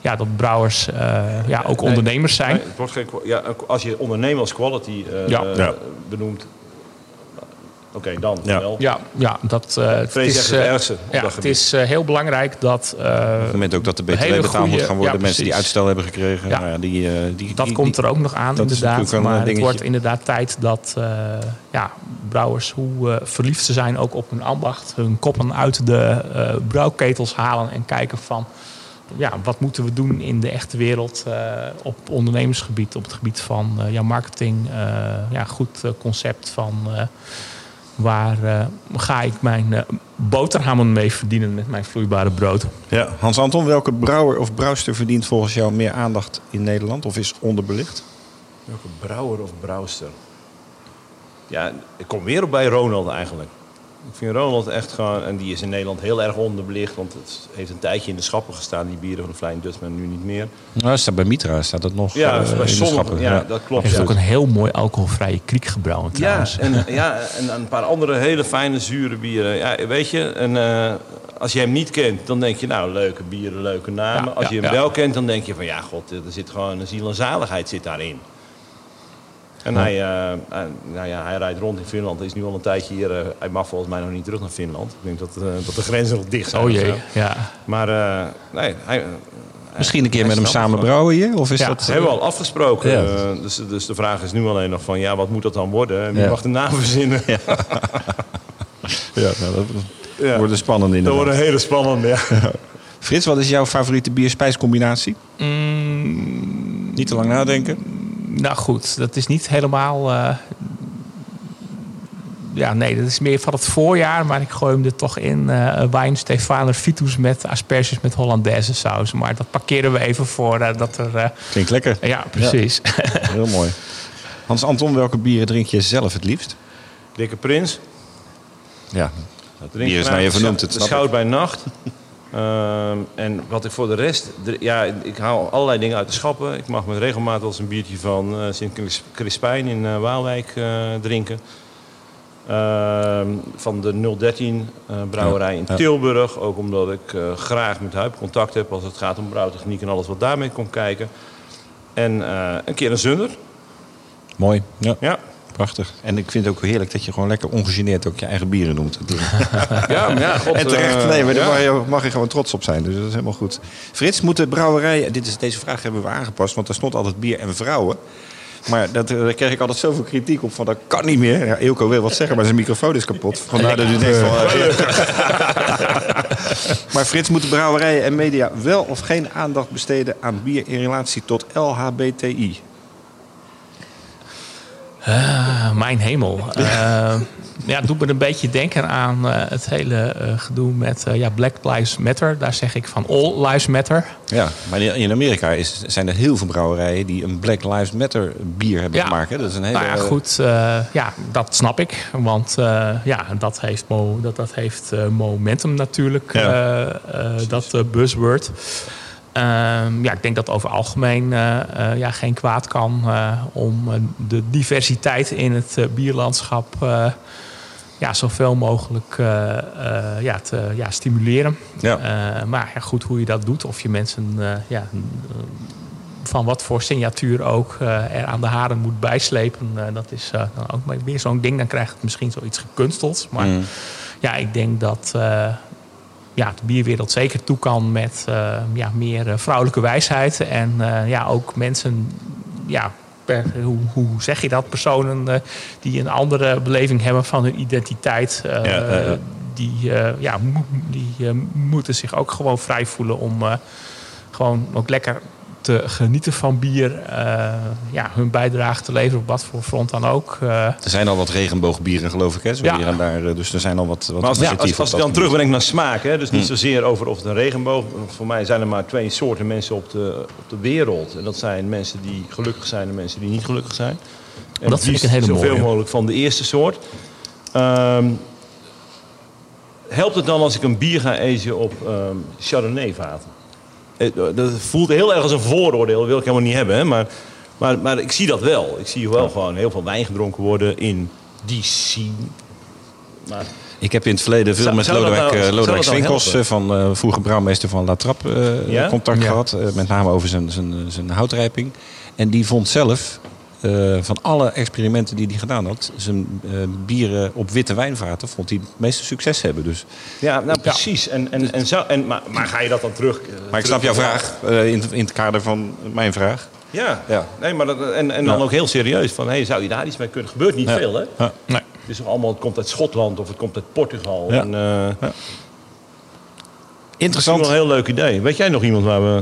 ja, dat brouwers eh, ja, ook
Nee,
ondernemers zijn.
Nee, het wordt geen, ja, als je ondernemer als quality eh,
Ja.
Ja.
benoemt, oké, dan
Ja.
wel.
Ja, ja dat, eh, het is,
het
eh,
ergste op
ja,
dat
het is eh, heel belangrijk dat... eh,
Op het moment ook dat de BTW betaald moet gaan worden.
ja,
mensen die uitstel hebben gekregen.
Ja.
Nou ja, die, die,
Dat
die-
komt er ook nog aan, inderdaad. Maar het wordt inderdaad tijd dat eh, ja, brouwers, hoe verliefd ze zijn ook op hun ambacht, hun koppen uit de eh, brouwketels halen en kijken van ja, wat moeten we doen in de echte wereld eh, op ondernemersgebied, op het gebied van eh, ja, marketing, eh, ja, goed concept van eh, waar eh, ga ik mijn eh, boterhammen mee verdienen met mijn vloeibare brood.
Ja. Hans-Anton, welke brouwer of brouwster verdient volgens jou meer aandacht in Nederland? Of is onderbelicht?
Welke brouwer of brouwster? Ja, ik kom weer op bij Ronald eigenlijk. Ik vind Ronald echt gewoon, en die is in Nederland heel erg onderbelicht, want het heeft een tijdje in de schappen gestaan, die bieren van de Flying Dutchman, nu niet meer.
Nou, staat bij Mitra staat dat nog
Ja,
eh,
bij
in de
sommige,
schappen.
ja, dat klopt.
Hij heeft
ja.
ook een heel mooi alcoholvrije kriek gebrouwen
Ja,
trouwens.
en, ja, en een paar andere hele fijne zure bieren. Ja, weet je, en, eh, als je hem niet kent, dan denk je, nou, leuke bieren, leuke namen.
Ja,
als je hem
ja.
wel kent, dan denk je van, ja, god, er zit gewoon een ziel en zaligheid zit daarin. En hij, eh, eh, nou ja, hij rijdt rond in Finland. Hij is nu al een tijdje hier. eh, hij mag volgens mij nog niet terug naar Finland. Ik denk dat, eh, dat de grenzen nog dicht zijn.
Oh jee, ja.
Maar eh, nee, hij,
Misschien een keer met hem samen brouwen hier? Of is
Ja.
dat...
hebben we al afgesproken.
Ja.
Dus, dus de vraag is nu alleen nog van, ja, wat moet dat dan worden? En wie
Ja.
mag de naam verzinnen?
Ja, nou, dat
Ja.
wordt een spannende
Dat
inderdaad.
wordt een hele spannende, ja.
Frits, wat is jouw favoriete bier-spijscombinatie?
Mm,
Niet te lang nadenken.
Nou goed, dat is niet helemaal. eh, ja, nee, dat is meer van het voorjaar, maar ik gooi hem er toch in. eh wijn Stefaner Vitus met asperges met Hollandaise saus. Maar dat parkeren we even voor eh, dat er. eh,
Klinkt lekker.
ja, precies.
Heel mooi. Hans-Anton, welke bieren drink je zelf het liefst?
Dikke Prins.
Ja,
Drink
bier is
graag
nou je vernoemd, het
De. Schout bij Nacht. Ehm, en wat ik voor de rest... Ja, ik haal allerlei dingen uit de schappen. Ik mag met regelmaat wel eens een biertje van eh Sint Cris- Crispijn in eh, Waalwijk eh, drinken. Ehm, van de 013 eh, brouwerij in. Tilburg. Ook omdat ik graag met Huip contact heb als het gaat om brouwtechniek en alles wat daarmee komt kijken. En een keer een zunder.
Mooi. Ja.
Ja.
Prachtig. En ik vind het ook heerlijk dat je gewoon lekker ongegeneerd ook je eigen bieren noemt.
Ja, ja, god,
en terecht,
eh,
nee, maar daar mag je, mag je gewoon trots op zijn. Dus dat is helemaal goed. Frits, moet de brouwerij... Dit is, deze vraag hebben we aangepast, want er stond altijd bier en vrouwen. Maar dat, eh, daar kreeg ik altijd zoveel kritiek op van dat kan niet meer. Ja, Eelco wil wat zeggen, maar zijn microfoon is kapot. Vandaar dat u denkt van... maar Frits, moeten brouwerijen en media wel of geen aandacht besteden aan bier in relatie tot LHBTI?
Ah, mijn hemel. Eh, ja, het doet me een beetje denken aan eh, het hele eh, gedoe met ja, Black Lives Matter. Daar zeg ik van All Lives Matter.
Ja, maar in Amerika is, zijn er heel veel brouwerijen die een Black Lives Matter bier hebben
Ja.
gemaakt. hè. Dat is een hele...
Nou ja, goed. ja, dat snap ik. Want ja, dat heeft, mo dat, dat heeft momentum natuurlijk.
Ja.
dat buzzword. Ehm, ja, ik denk dat over algemeen eh, eh, ja, geen kwaad kan eh, om de diversiteit in het bierlandschap ja, zoveel mogelijk ja, te ja, stimuleren.
Ja.
Maar ja, goed, hoe je dat doet, of je mensen ja, van wat voor signatuur ook er aan de haren moet bijslepen. dat is dan ook weer zo'n ding. Dan krijgt het misschien zoiets gekunsteld. Maar
Mm.
ja, ik denk dat ja, de bierwereld zeker toe kan met eh, ja, meer eh, vrouwelijke wijsheid. En eh, ja, ook mensen, ja, hoe, hoe zeg je dat? Personen die een andere beleving hebben van hun identiteit.
Ja.
Die, ja, mo- die moeten zich ook gewoon vrij voelen om gewoon ook lekker te genieten van bier. eh, ja, hun bijdrage te leveren op wat voor front dan ook. Eh,
Er zijn al wat regenboogbieren, geloof ik. Hè? Zo
Ja.
hier en daar, eh, dus er zijn al wat, wat
Maar als, ja, als, ik dan terugbreng naar smaak, hè, dus niet zozeer over of het een regenboog Voor mij zijn er maar twee soorten mensen op de, op de wereld. En dat zijn mensen die gelukkig zijn en mensen die niet gelukkig zijn. En
Dat vind ik een hele
Zoveel
mooie.
mogelijk van de eerste soort. Ehm, helpt het dan als ik een bier ga ezen op ehm Chardonnay-vaten? Eh, Dat voelt heel erg als een vooroordeel, dat wil ik helemaal niet hebben. Hè? Maar, maar, maar ik zie dat wel. Ik zie wel gewoon heel veel wijn gedronken worden in die scene. Maar
Ik heb in het verleden veel
Zou-
met
zou
Lodewijk,
nou-
eh, Lodewijk
nou
Swinkels, van eh, vroeger brouwmeester van La Trappe, eh,
Ja?
contact
Ja.
gehad. eh, met name over zijn, zijn, zijn houtrijping. En die vond zelf, eh, van alle experimenten die hij gedaan had... zijn eh, bieren op witte wijnvaten vond hij het meeste succes hebben. Dus.
Ja, nou precies. En, en, en zo, en, maar, maar ga je dat dan terug... eh,
Maar ik snap jouw vraag eh, in, in het kader van mijn vraag.
Ja,
Ja.
Nee, maar dat, en, en dan
Ja.
ook heel serieus. Van, hey, zou je daar iets mee kunnen? gebeurt niet
Ja.
veel, hè?
Ja.
nee.
Het, is allemaal, het komt uit Schotland of het komt uit Portugal.
Ja.
En, eh,
Interessant.
Dat is wel een heel leuk idee. Weet jij nog iemand waar we...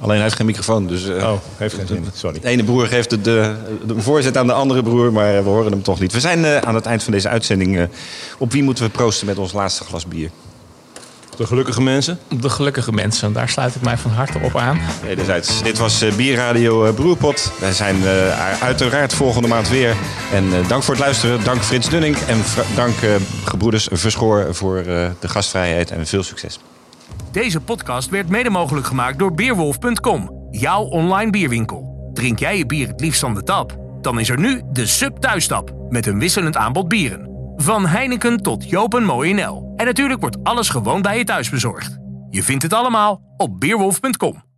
Alleen hij heeft geen microfoon. Dus, eh,
Oh, heeft geen zin. Sorry.
De ene broer geeft de, de, de voorzet aan de andere broer, maar we horen hem toch niet. We zijn eh, aan het eind van deze uitzending. eh, op wie moeten we proosten met ons laatste glas bier?
De gelukkige mensen.
De gelukkige mensen, daar sluit ik mij van harte op aan.
Wederzijds. Dit was eh, Bierradio eh, Broerpot. Wij zijn eh, uiteraard volgende maand weer. En eh, dank voor het luisteren. Dank Frits Dunning. En dank eh, gebroeders Verschoor voor eh, de gastvrijheid. En veel succes.
Deze podcast werd mede mogelijk gemaakt door Beerwolf.com, jouw online bierwinkel. Drink jij je bier het liefst van de tap? Dan is er nu de Sub Thuistap met een wisselend aanbod bieren. Van Heineken tot Jopen Mooi NL. En natuurlijk wordt alles gewoon bij je thuis bezorgd. Je vindt het allemaal op Beerwolf.com.